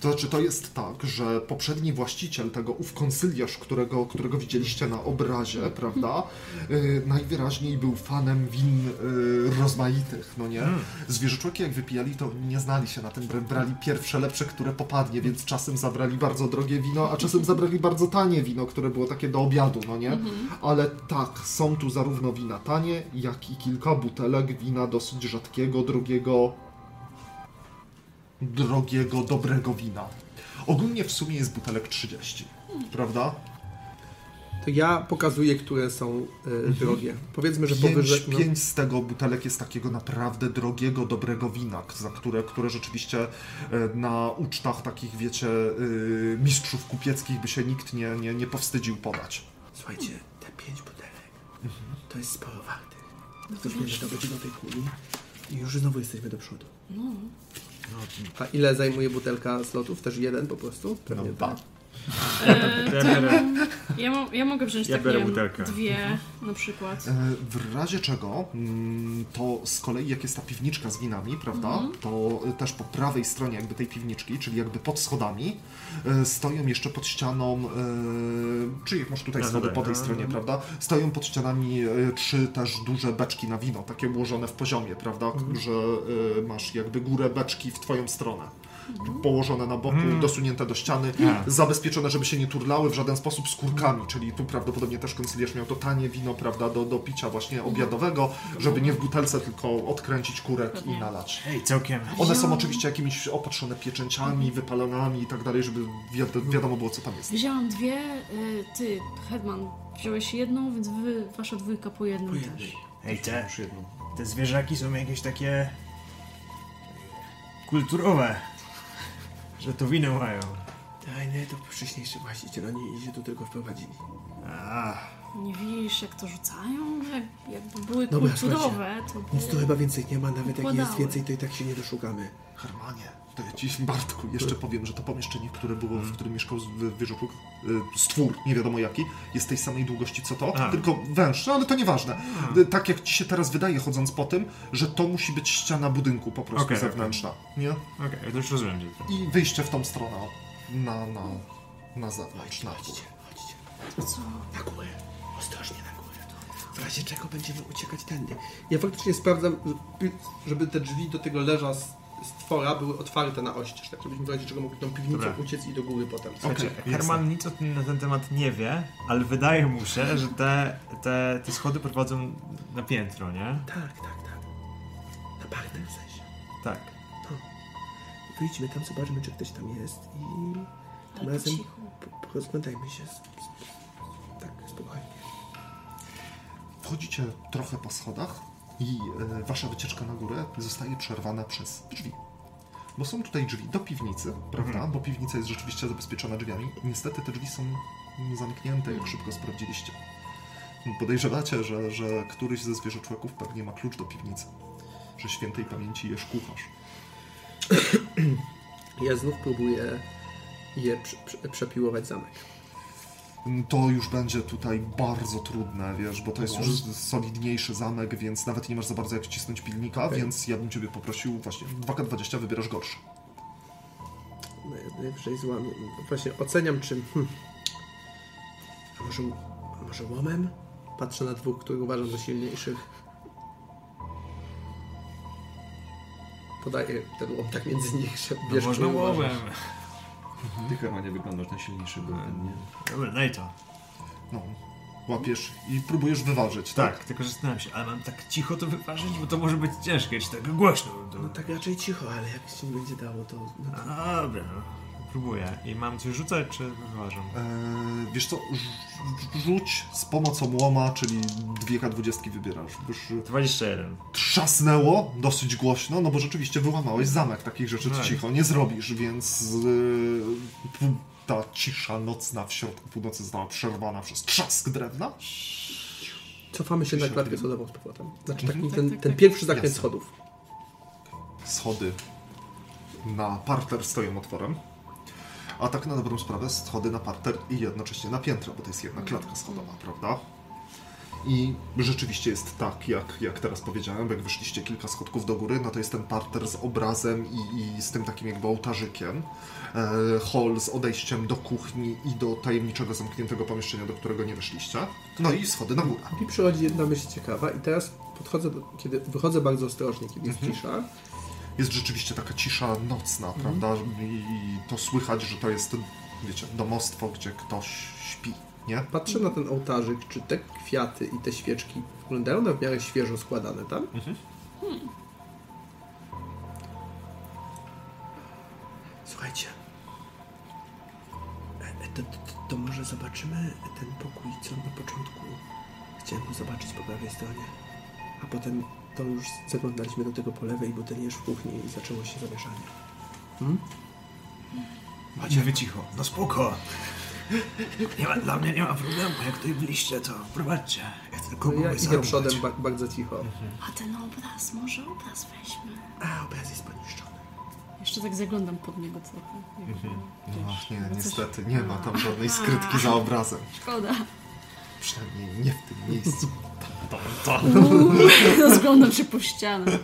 To znaczy, to jest tak, że poprzedni właściciel tego, ów konsyliarz, którego, którego widzieliście na obrazie, prawda, y, najwyraźniej był fanem win y, rozmaitych, no nie? Zwierzyczłeki jak wypijali, to nie znali się na tym, br- brali pierwsze, lepsze, które popadnie, więc czasem zabrali bardzo drogie wino, a czasem zabrali bardzo tanie wino, które było takie do obiadu, no nie? Ale tak, są tu zarówno wina tanie, jak i kilka butelek wina dosyć rzadkiego, drogiego, drogiego, dobrego wina. Ogólnie w sumie jest butelek 30, prawda? To ja pokazuję, które są e, drogie. Powiedzmy, że Pięć, powyżej... No, pięć z tego butelek jest takiego naprawdę drogiego, dobrego wina, za które, które rzeczywiście e, na ucztach takich, wiecie, y, mistrzów kupieckich by się nikt nie, nie, nie powstydził podać. Słuchajcie, te pięć butelek, to jest sporo warte. Jesteśmy do godzinowej kuli i już znowu jesteśmy do przodu. A ile zajmuje butelka slotów? Też jeden po prostu? Pewnie No, tak. E, ja biorę... ja, mo- ja mogę wziąć Ja tak, biorę butelkę. dwie na przykład. E, W razie czego, mm, to z kolei jak jest ta piwniczka z winami, prawda, Mhm. to e, też po prawej stronie jakby tej piwniczki, czyli jakby pod schodami, e, stoją jeszcze pod ścianą, e, czy jak masz tutaj No, schody po tej stronie, no. prawda, stoją pod ścianami e, trzy też duże beczki na wino, takie ułożone w poziomie, prawda, Mhm. że e, masz jakby górę beczki w twoją stronę. Położone na boku, Mhm. dosunięte do ściany, A. zabezpieczone, żeby się nie turlały w żaden sposób skórkami, czyli tu prawdopodobnie też konsyliarz miał to tanie wino, prawda, do, do picia właśnie obiadowego, żeby nie w butelce, tylko odkręcić kurek i nalać. Ej, całkiem... One są oczywiście jakimiś opatrzone pieczęciami, wypalonami i tak dalej, żeby wi- wiadomo było, co tam jest. Wzięłam dwie, y, ty, Hedman, wziąłeś jedną, więc wy, wasza dwójka po jednym Po jednej. też. Ej, te, Już jedną. te zwierzaki są jakieś takie... kulturowe. Że to wino mają. Daj, nie, to wcześniejszy właściciel, oni się tu tylko wprowadzili. A, Nie widzisz, jak to rzucają? Jak, jakby były Dobra, kulturowe, to by... Nic tu chyba więcej nie ma, nawet jak jest więcej, to i tak się nie doszukamy. Hermanie, to ja ci, Bartku, jeszcze powiem, że to pomieszczenie, które było, w którym mieszkał wieżoczuk, y, stwór, nie wiadomo jaki, jest tej samej długości co to, A. tylko węższe, ale to nieważne. Y, Tak jak ci się teraz wydaje, chodząc po tym, że to musi być ściana budynku po prostu Okej, zewnętrzna, nie? okej, to już rozumiem. I wyjście w tą stronę, na, na, na zewnątrz, na. Chodźcie, chodźcie. Co? Na górę. Ostrożnie na górę. W razie czego będziemy uciekać tędy. Ja faktycznie sprawdzam, żeby te drzwi do tego leża z stwora były otwarte na oścież, tak żebyśmy w razie czego mogli tą piwnicą Dobra. uciec i do góry potem. Słuchajcie, Okej, Herman nic o tym, na ten temat nie wie, ale wydaje mu się, że te, te, te schody prowadzą na piętro, nie? Tak, tak, tak. Na parter w sensie. Tak. Wyjdźmy tam, zobaczmy, czy ktoś tam jest i tym razem porozglądajmy się. Tak, spokojnie. Wchodzicie trochę po schodach i e, wasza wycieczka na górę zostaje przerwana przez drzwi. Bo są tutaj drzwi do piwnicy, prawda? Bo piwnica jest rzeczywiście zabezpieczona drzwiami. Niestety te drzwi są zamknięte, jak szybko sprawdziliście. Podejrzewacie, że, że któryś ze zwierzoczłeków pewnie ma klucz do piwnicy. Że świętej pamięci jest kucharz. Ja znów próbuję je prze, prze, przepiłować zamek. To już będzie tutaj bardzo trudne, wiesz, bo to jest już solidniejszy zamek, więc nawet nie masz za bardzo jak wcisnąć pilnika, Okej. więc ja bym ciebie poprosił właśnie 2K20 wybierasz gorszy. Naj- Najwyżej złamie. Właśnie oceniam, czy. Hmm, a może, a może łomem? Patrzę na dwóch, których uważam za silniejszych. Podaję ten łom tak między nich, że No można który uważasz. Łomem. Ty chyba nie wyglądasz na silniejszy golden, nie? Dobra, daj to. No, łapiesz i próbujesz wyważyć, tak? Tak, tylko zastanawiam się, ale mam tak cicho to wyważyć, bo to może być ciężkie, czy tak głośno. To... No tak raczej cicho, ale jak się będzie dało, to. No, to... A, Dobra, no. Próbuję. I mam coś rzucać, czy wyważam? Eee, wiesz co, rz- rzuć z pomocą łoma, czyli 2K20 wybierasz. Już 21. trzasnęło dosyć głośno, no bo rzeczywiście wyłamałeś zamek, takich rzeczy Tak. cicho nie zrobisz, więc yy, ta cisza nocna w środku północy została przerwana przez trzask drewna. Cofamy się na klatkę schodową z powrotem. Znaczy taki Tak, ten, tak, ten tak. pierwszy zakręt schodów. Schody na parter stoją otworem. A tak na dobrą sprawę schody na parter i jednocześnie na piętro, bo to jest jedna klatka schodowa, prawda? I rzeczywiście jest tak, jak, jak teraz powiedziałem, jak wyszliście kilka schodków do góry, no to jest ten parter z obrazem i, i z tym takim jakby ołtarzykiem. E, hall z odejściem do kuchni i do tajemniczego zamkniętego pomieszczenia, do którego nie weszliście. No i schody na górę. I przychodzi jedna myśl ciekawa i teraz podchodzę, do, kiedy wychodzę bardzo ostrożnie, kiedy jest cisza. Jest rzeczywiście taka cisza nocna, prawda? I to słychać, że to jest, wiecie, domostwo, gdzie ktoś śpi, nie? Patrzę na ten ołtarzyk, czy te kwiaty i te świeczki wyglądają na w miarę świeżo składane tam? Słuchajcie. e, e, To, to, to może zobaczymy ten pokój, co na początku chciałem go zobaczyć po prawej stronie. A potem to już zaglądaliśmy do tego po lewej, bo ten już w kuchni i zaczęło się zamieszanie. Macie wy cicho. No spoko. Nie ma, dla mnie nie ma problemu. Jak tutaj byliście, to prowadźcie. Ja tylko No ja mogę idę przodem ba bardzo cicho. A ten obraz, może obraz weźmy. A, obraz jest poniszczony. Jeszcze tak zaglądam pod niego trochę. jakby, No, wiesz, nie, jakby coś- niestety, nie ma tam żadnej skrytki za obrazem. Szkoda. Przynajmniej nie w tym miejscu. Rozglądam się po ścianach.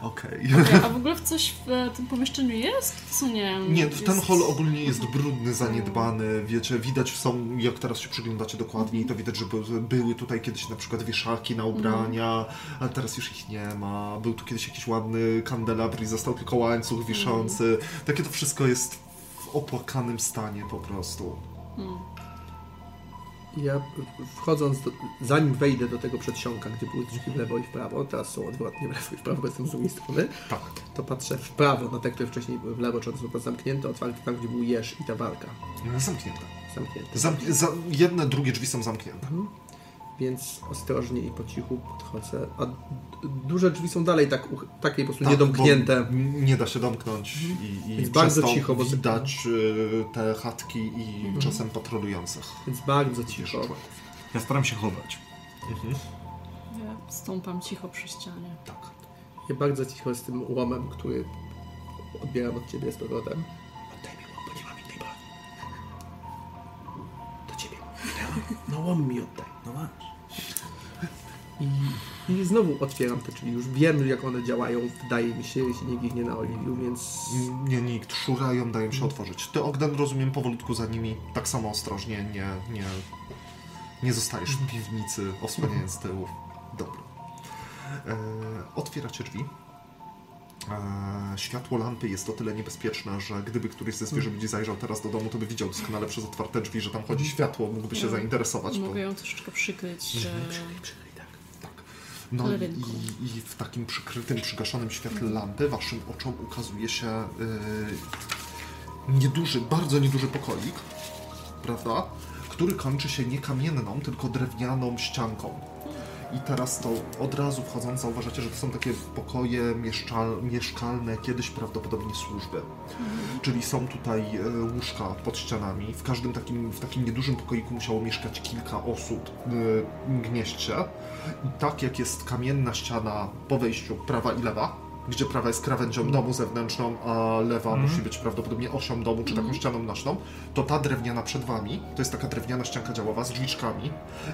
Okej. A w ogóle w coś w tym pomieszczeniu jest? Są nie Nie, jest... ten hol ogólnie jest brudny, zaniedbany, wiecie, widać są, jak teraz się przyglądacie dokładniej, to widać, że by- były tutaj kiedyś na przykład wieszaki na ubrania, ale teraz już ich nie ma. Był tu kiedyś jakiś ładny kandelabr i został tylko łańcuch wiszący. Takie to wszystko jest w opłakanym stanie po prostu. I Ja wchodząc, do, zanim wejdę do tego przedsionka, gdzie były drzwi w lewo i w prawo, teraz są odwrotnie w lewo i w prawo, bo jestem z drugiej strony, Tak. to patrzę w prawo na te, które wcześniej były w lewo, czy one zamknięte, otwarte tam, gdzie był jeż i ta walka. Zamknięte. Zamknięte. Zam za jedne, drugie drzwi są zamknięte. Więc ostrożnie i po cichu podchodzę. A duże drzwi są dalej tak, takie po prostu Tak, niedomknięte. Nie da się domknąć i, i przez bardzo cicho, bo- widać y, te chatki i czasem patrolujących. Więc bardzo cicho. Ja staram się chować. Ja stąpam cicho przy ścianie. Tak. Ja bardzo cicho z tym łomem, który odbieram od ciebie z powrotem. Oddaj mi łom, bo nie mam innej broni. Do ciebie. No łom mi oddaj. No masz. I I znowu otwieram te drzwi. Już wiem, jak one działają, wydaje mi się, jeśli nikt ich nie naoliwił, więc... Nie, nikt. Szurają, dają się otworzyć. Ty, Ogden, rozumiem, powolutku za nimi, tak samo ostrożnie, nie, nie, nie zostajesz w piwnicy, osłaniając z tyłu. Dobra. E, otwieracie drzwi. E, światło lampy jest o tyle niebezpieczne, że gdyby któryś ze zwierzę ludzi zajrzał teraz do domu, to by widział doskonale przez otwarte drzwi, że tam chodzi światło, mógłby się zainteresować. Mogę ją troszeczkę przykryć, że... No i, i w takim przykrytym, przygaszonym świetle lampy waszym oczom ukazuje się yy, nieduży, bardzo nieduży pokoik, prawda? Który kończy się nie kamienną, tylko drewnianą ścianką. I teraz to od razu wchodząc zauważacie, że to są takie pokoje mieszczal, mieszkalne, kiedyś prawdopodobnie służby. Czyli są tutaj e, łóżka pod ścianami. W każdym takim, w takim niedużym pokoiku musiało mieszkać kilka osób, e, gnieść się. I tak jak jest kamienna ściana po wejściu prawa i lewa, gdzie prawa jest krawędzią domu zewnętrzną, a lewa musi być prawdopodobnie osią domu, czy taką ścianą nośną, to ta drewniana przed wami, to jest taka drewniana ścianka działowa z drzwiczkami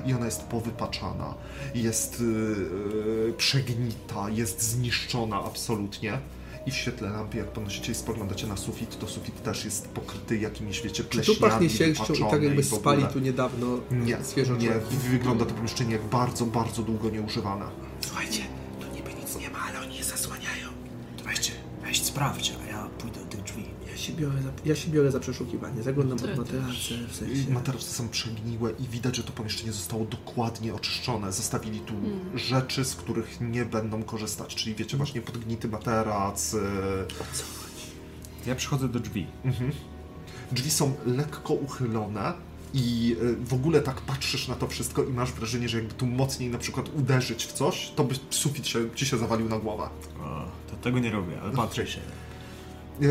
i ona jest powypaczana, jest yy, przegnita, jest zniszczona absolutnie. I w świetle lampy, jak podnosicie i spoglądacie na sufit, to sufit też jest pokryty jakimiś, wiecie, pleśniami, tu pachnie sierścią i tak jakby spali tu niedawno Nie, zwierzę nie, wygląda to pomieszczenie jak bardzo, bardzo długo nieużywane. Słuchajcie, weź sprawdź, a ja pójdę do tych drzwi. Ja się biorę za, ja się biorę za przeszukiwanie. Zaglądam pod materace, w sensie... Materace są przegniłe i widać, że to pomieszczenie zostało dokładnie oczyszczone. Zostawili tu rzeczy, z których nie będą korzystać, czyli wiecie, właśnie podgnity materac. e, Ja przychodzę do drzwi. Drzwi są lekko uchylone i e, w ogóle tak patrzysz na to wszystko i masz wrażenie, że jakby tu mocniej na przykład uderzyć w coś, to by sufit się, ci się zawalił na głowę. O, to tego nie robię, ale patrzę się. E,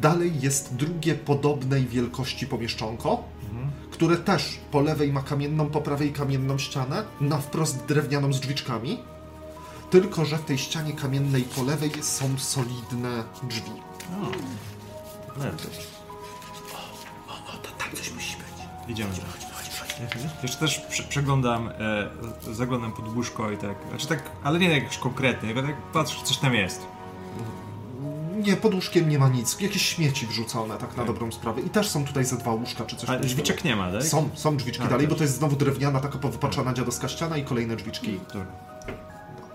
Dalej jest drugie podobnej wielkości pomieszczonko, które też po lewej ma kamienną, po prawej kamienną ścianę, na wprost drewnianą z drzwiczkami. Tylko, że w tej ścianie kamiennej po lewej są solidne drzwi. Lepiej. O, o, to tam coś musi być. Idziemy. Chodź, chodź, chodź. Jeszcze też prze- przeglądam, e, zaglądam pod łóżko i tak, znaczy tak, ale nie jakiś konkretny, tylko tak patrzę, coś tam jest. Nie, pod łóżkiem nie ma nic. Jakieś śmieci wrzucone, tak na dobrą sprawę. I też są tutaj ze dwa łóżka, czy coś A w tym drzwiczek nie ma, tak? Są, są drzwiczki A, dalej, też. bo to jest znowu drewniana, taka powypaczona dziadowska ściana i kolejne drzwiczki. Dobra.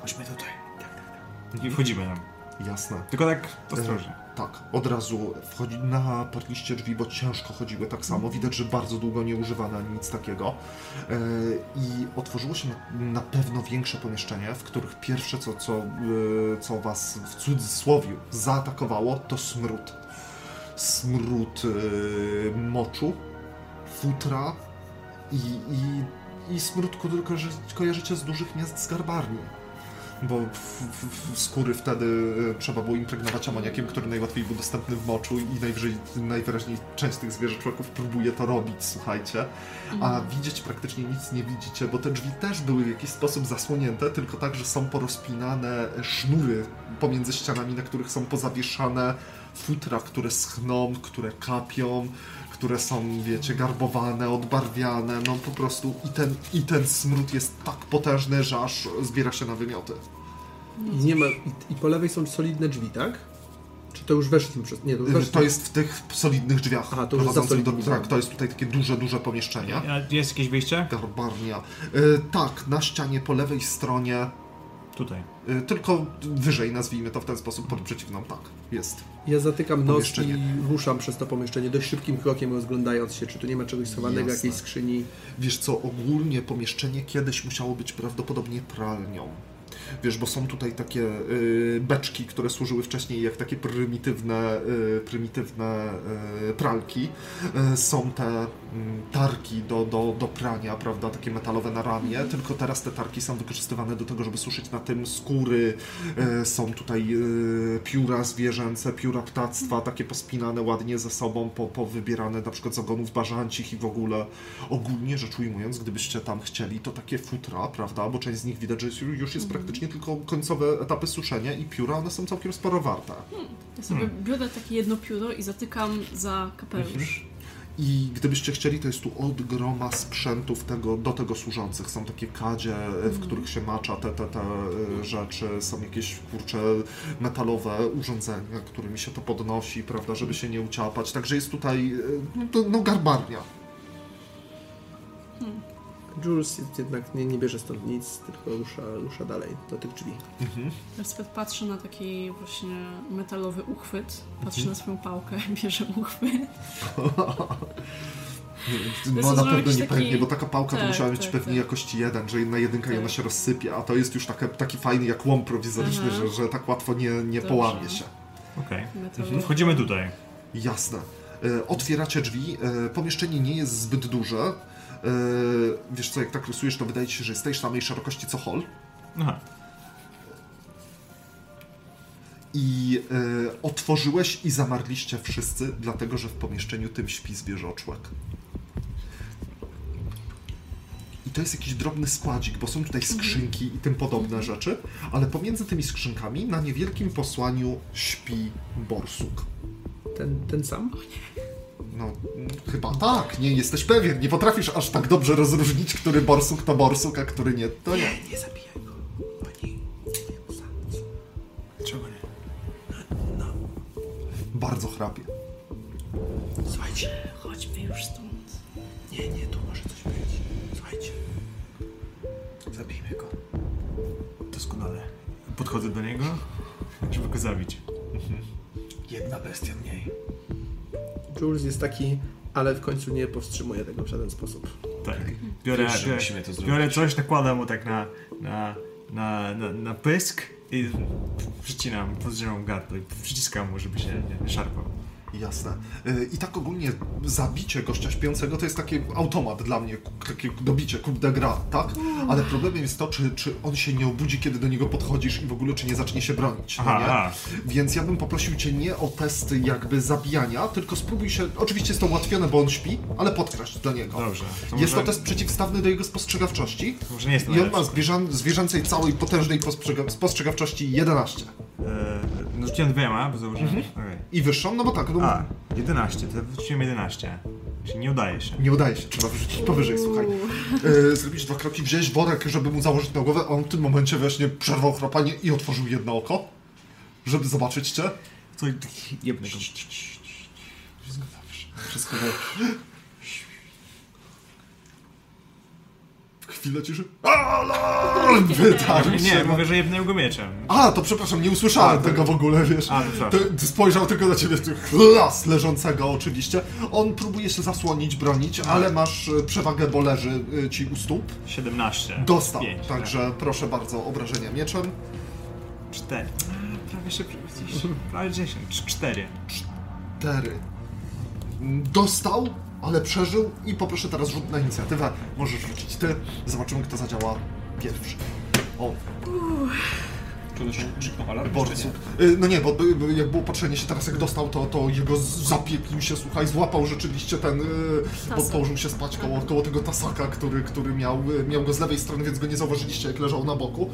Chodźmy tutaj. Tak, tak, tak. I wchodzimy tam. Jasne. Tylko tak ostrożnie. Tak, od razu wchodzi na parliście drzwi, bo ciężko chodziły tak samo. Widać, że bardzo długo nie używano ani nic takiego. E, I otworzyło się na, pewno większe pomieszczenie, w których pierwsze, co, co, e, co was w cudzysłowie zaatakowało, to smród. Smród e, moczu, futra i, i, i smród, który kojarzy- kojarzycie z dużych miast z garbarni bo skóry wtedy e, trzeba było impregnować amoniakiem, który najłatwiej był dostępny w moczu i najwyżej, najwyraźniej część z tych zwierzoczłowików próbuje to robić, słuchajcie. A widzieć praktycznie nic nie widzicie, bo te drzwi też były w jakiś sposób zasłonięte, tylko tak, że są porozpinane sznury pomiędzy ścianami, na których są pozawieszane futra, które schną, które kapią, które są, wiecie, garbowane, odbarwiane, no po prostu i ten, i ten smród jest tak potężny, że aż zbiera się na wymioty. I, nie ma, i, I po lewej są solidne drzwi, tak? Czy to już weszliśmy przez... Nie, to już Y, weszliśmy. To jest w tych solidnych drzwiach. Aha, to już prowadzących do, Tak, to jest tutaj takie duże, duże pomieszczenie. A jest jakieś wyjście? Garbarnia. Y, tak, na ścianie po lewej stronie, Tutaj. y, tylko wyżej, nazwijmy to w ten sposób, pod przeciwną, tak, jest. Ja zatykam nos i ruszam przez to pomieszczenie dość szybkim krokiem, rozglądając się, czy tu nie ma czegoś schowanego, Jasne. jakiejś skrzyni. Wiesz co, ogólnie pomieszczenie kiedyś musiało być prawdopodobnie pralnią. Wiesz, bo są tutaj takie y, beczki, które służyły wcześniej jak takie prymitywne, y, prymitywne y, pralki. Są te mm, tarki do, do, do prania, prawda, takie metalowe na ramię, tylko teraz te tarki są wykorzystywane do tego, żeby suszyć na tym skóry. Są tutaj pióra zwierzęce, pióra ptactwa, takie pospinane ładnie ze sobą, po, powybierane na przykład z ogonów barzancich i w ogóle. Ogólnie rzecz ujmując, gdybyście tam chcieli, to takie futra, prawda, bo część z nich widać, że już jest praktycznie tylko końcowe etapy suszenia i pióra, one są całkiem sporo warte. Ja sobie biorę takie jedno pióro i zatykam za kapelusz. I gdybyście chcieli, to jest tu od groma sprzętów tego, do tego służących. Są takie kadzie, w których się macza te, te, te e, rzeczy, są jakieś kurcze metalowe urządzenia, którymi się to podnosi, prawda, żeby się nie uciapać. Także jest tutaj e, no, no garbarnia. Jules jest jednak nie, nie bierze stąd nic, tylko rusza, rusza dalej do tych drzwi. Elspeth patrzy na taki właśnie metalowy uchwyt, patrzy Mhm. na swoją pałkę, bierze uchwyt. No to na pewno nie taki- pewnie, bo taka pałka to Tak, musiała mieć tak, pewnie tak. jakości jeden, że na jedynkę i Tak. ona się rozsypie, a to jest już taka, taki fajny jak łom prowizoryczny, Mhm. że, że tak łatwo nie, nie Dobrze. połamie się. Okej. Metalowy. Wchodzimy tutaj. Jasne. E, Otwieracie drzwi. E, Pomieszczenie nie jest zbyt duże. E, Wiesz co, jak tak rysujesz, to wydaje ci się, że jest tej samej szerokości co hol. Aha. I e, otworzyłeś i zamarliście wszyscy, dlatego że w pomieszczeniu tym śpi zwierzoczłek. I to jest jakiś drobny składzik, bo są tutaj skrzynki i tym podobne rzeczy, ale pomiędzy tymi skrzynkami na niewielkim posłaniu śpi borsuk. Ten, ten sam? No, chyba tak, nie jesteś pewien. Nie potrafisz aż tak dobrze rozróżnić, który borsuk to borsuk, a który nie, to nie. Nie zabijaj go. Pani... Czego nie? Bardzo chrapie. Słuchajcie. Chodźmy już stąd. Nie, nie, tu może coś być. Słuchajcie. Zabijmy go. Doskonale. Podchodzę do niego, żeby go zabić. Jedna bestia mniej. Jules jest taki, ale w końcu nie powstrzymuje tego w żaden sposób. Tak. Biorę, Wiesz, biorę, coś, nakładam mu tak na, na, na, na, na pysk i przycinam, podrzymam gardło i przyciskam mu, żeby się nie, nie szarpał. Jasne. Y, I tak ogólnie zabicie gościa śpiącego to jest taki automat dla mnie, takie dobicie, kurde gra, tak? Ale problemem jest to, czy, czy on się nie obudzi, kiedy do niego podchodzisz i w ogóle czy nie zacznie się bronić, no Aha, aha. Więc ja bym poprosił cię nie o testy jakby zabijania, tylko spróbuj się, oczywiście jest to ułatwione, bo on śpi, ale podkraść do niego. Dobrze. To Jest to może- test przeciwstawny do jego spostrzegawczości Może nie jest to i on ma zwierzę, zwierzęcej całej potężnej postrzega, spostrzegawczości 11. E, no rzuciłem dwiema, bo założyłem. Okej. I wyższą, no bo tak, no, A, 11, to wróciłem 11. Czyli nie udaje się. Nie udaje się, trzeba wyrzucić powyżej, słuchaj. E, zrobić dwa kroki, wziąć worek, żeby mu założyć na głowę, a on w tym momencie właśnie przerwał chrapanie i otworzył jedno oko, żeby zobaczyć cię. Co jednego. Wszystko dobrze. Chwilę ciszy. Alarm! Wytarł Nie, się. mówię, że jednego go mieczem. A, to przepraszam, nie usłyszałem A, tego w ogóle, wiesz. A, to ty spojrzał tylko na ciebie, chlas leżącego oczywiście. On próbuje się zasłonić, bronić, ale masz e, przewagę, bo leży e, ci u stóp. 17. Dostał, Pięć, także proszę bardzo, obrażenia mieczem. 4. Prawie się gdzieś, prawie 10. 4. Cztery. Dostał, ale przeżył i poproszę teraz rzut na inicjatywę. Możesz rzucić ty, zobaczymy kto zadziała pierwszy. O, Czy on krzyknął alarm? Borcu. Y, No nie, bo jak było patrzenie się teraz jak dostał, to, to jego zapieklił się, słuchaj, złapał rzeczywiście ten, y, bo położył się spać koło, koło tego tasaka, który, który miał, y, miał go z lewej strony, więc go nie zauważyliście jak leżał na boku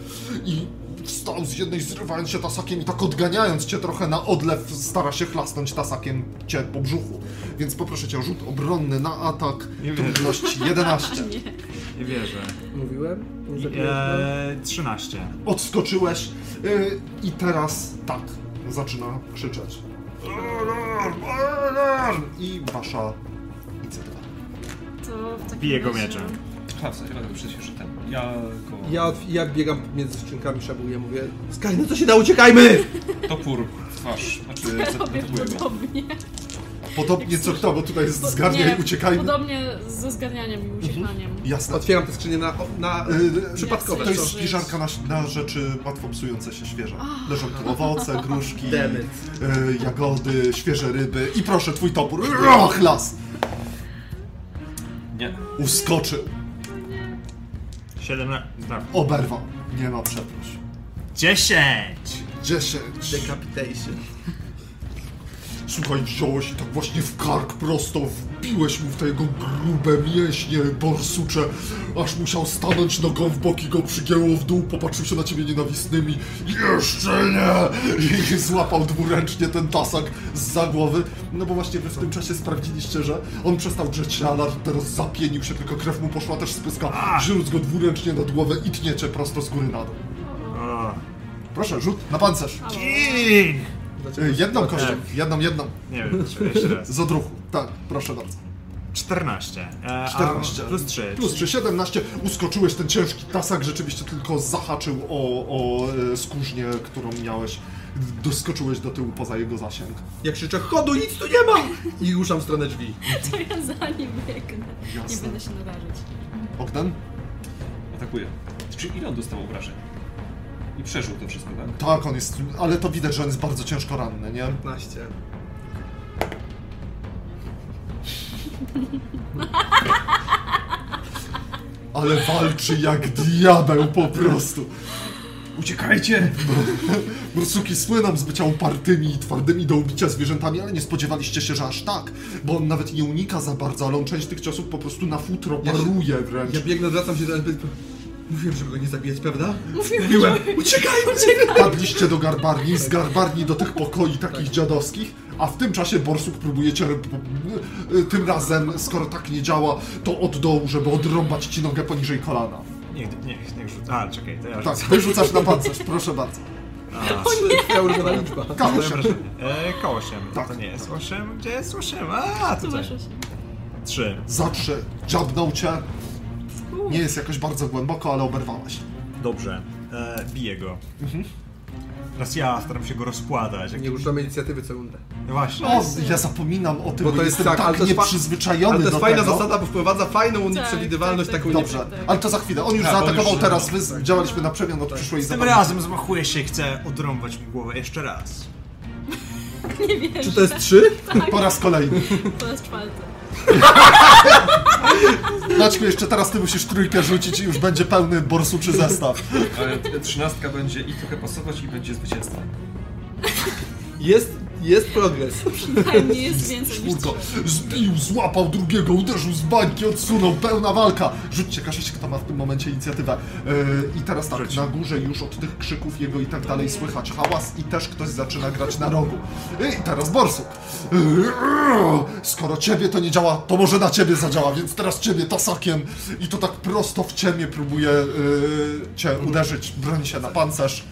i wstał z jednej, zrywając się tasakiem i tak odganiając cię trochę na odlew, stara się chlasnąć tasakiem cię po brzuchu. Więc poproszę cię o rzut obronny na atak, Nie trudność 11. Nie wierzę. Mówiłem? Nie? Eee, 13. Odskoczyłeś y, i teraz tak, zaczyna krzyczeć. Alarm! Alarm! I wasza inicjatywa. To w takim Bije go razie- mieczem. A, w sensie dlatego przecież, ten. Ja go. Ja, od- jak biegam między skrzynkami, szabuję, mówię Skaj, no to się da, uciekajmy! Topór w twarz. Znaczy, Robię zaatakuję go. podobnie. Podobnie co kto, bo tutaj jest zgarniaj, nie, uciekajmy. Podobnie ze zgarnianiem i uciekaniem. Jasne. Otwieram te skrzynie na, na Y, przypadkowe. To jest spiżarka na, na rzeczy łatwo psujące się świeże. Leżą tu owoce, gruszki, y, jagody, świeże ryby i proszę, twój topór. Och, las! Nie. Uskoczył, 17. Tak. oberwał. Nie ma przeproś. 10! 10. Decapitation. Słuchaj, wziąłeś i tak właśnie w kark prosto wbiłeś mu w te jego grube mięśnie, borsucze, aż musiał stanąć nogą w bok i go przygięło w dół, popatrzył się na ciebie nienawistnymi. Jeszcze nie! I złapał dwuręcznie ten tasak z głowy. No bo właśnie wy w tym czasie sprawdziliście, że on przestał drzeć śladar, teraz zapienił się, tylko krew mu poszła też z pyska. Źróc go dwuręcznie nad głowę i tniecie prosto z góry na dół. Proszę, rzut na pancerz. King! Jedną kością, jedną, jedną. Nie wiem, czy jeszcze raz. Z odruchu. Tak, proszę bardzo. 14. E, a 14. Plus 3. Plus 3, 17. Uskoczyłeś ten ciężki tasak, rzeczywiście tylko zahaczył o, o e, skórznię, którą miałeś. Doskoczyłeś do tyłu poza jego zasięg. Jak krzyczę, chodu, nic tu nie ma! I ruszam w stronę drzwi. To ja za nim biegnę. Nie będę się narażyć. Ogden? Atakuje. Czy ile on dostał obrażeń? I przeżył to wszystko, tak? Tak, on jest, ale to widać, że on jest bardzo ciężko ranny, nie? 15. Ale walczy jak diabeł po prostu. Uciekajcie! Bursuki słyną z bycia upartymi i twardymi do ubicia zwierzętami, ale nie spodziewaliście się, że aż tak. Bo on nawet nie unika za bardzo, ale on część tych ciosów po prostu na futro Ja się- paruje wręcz. Ja biegnę, zwracam się do. Mówiłem, żeby go nie zabijać, prawda? Mówiłem! Uciekaj, uciekaj! Padliście do garbarni, z garbarni do tych pokoi takich dziadowskich, a w tym czasie borsuk próbujecie tym razem, skoro tak nie działa, to od dołu, żeby odrąbać ci nogę poniżej kolana. Niech, niech, niech rzucę. A, czekaj, to ja Tak, rzucę. wyrzucasz na pancerz, proszę bardzo. Twoja ulubiona liczba. Kamuś. Moje wrażenie. E, koło 8. Tak. To nie jest 8. Gdzie jest 8? A, Tu tutaj. masz osiem. 3. Zatrze, dziabnął cię. Nie jest jakoś bardzo głęboko, ale oberwałeś. Dobrze. E, biję go. Teraz ja staram się go rozkładać. Jak... Nie używamy inicjatywy co rundę. No właśnie. O, ja zapominam o tym, Bo bo, to jest jestem tak, ale tak, to jest fa- nieprzyzwyczajony Ale to jest do fajna tego. zasada, bo wprowadza fajną nieprzewidywalność, tak, taką tak. nie... Dobrze, ale to za chwilę. On już Tak, zaatakował już- teraz, wy działaliśmy na przemian od przyszłej Tym zabawy. razem zmachuję się i chcę odrąbać mu głowę jeszcze raz. Nie wiesz. Czy to jest trzy? Po raz kolejny. To jest czwarty. Maćku, jeszcze teraz ty musisz trójkę rzucić i już będzie pełny borsuczy zestaw. Ale trzynastka będzie i trochę pasować i będzie zwycięstwo. Jest, jest progres. Przynajmniej jest więcej niż. Zbił, złapał drugiego, uderzył z bańki, odsunął, pełna walka. Rzućcie, każecie, kto ma w tym momencie inicjatywę. Yy, I teraz tak, Rzuć. na górze już od tych krzyków jego i tak dalej słychać hałas i też ktoś zaczyna grać na rogu. I teraz borsuk. Yy, skoro ciebie to nie działa, to może na ciebie zadziała, więc teraz ciebie tasakiem i to tak prosto w ciemię próbuje yy, cię uderzyć. Broni się na pancerz.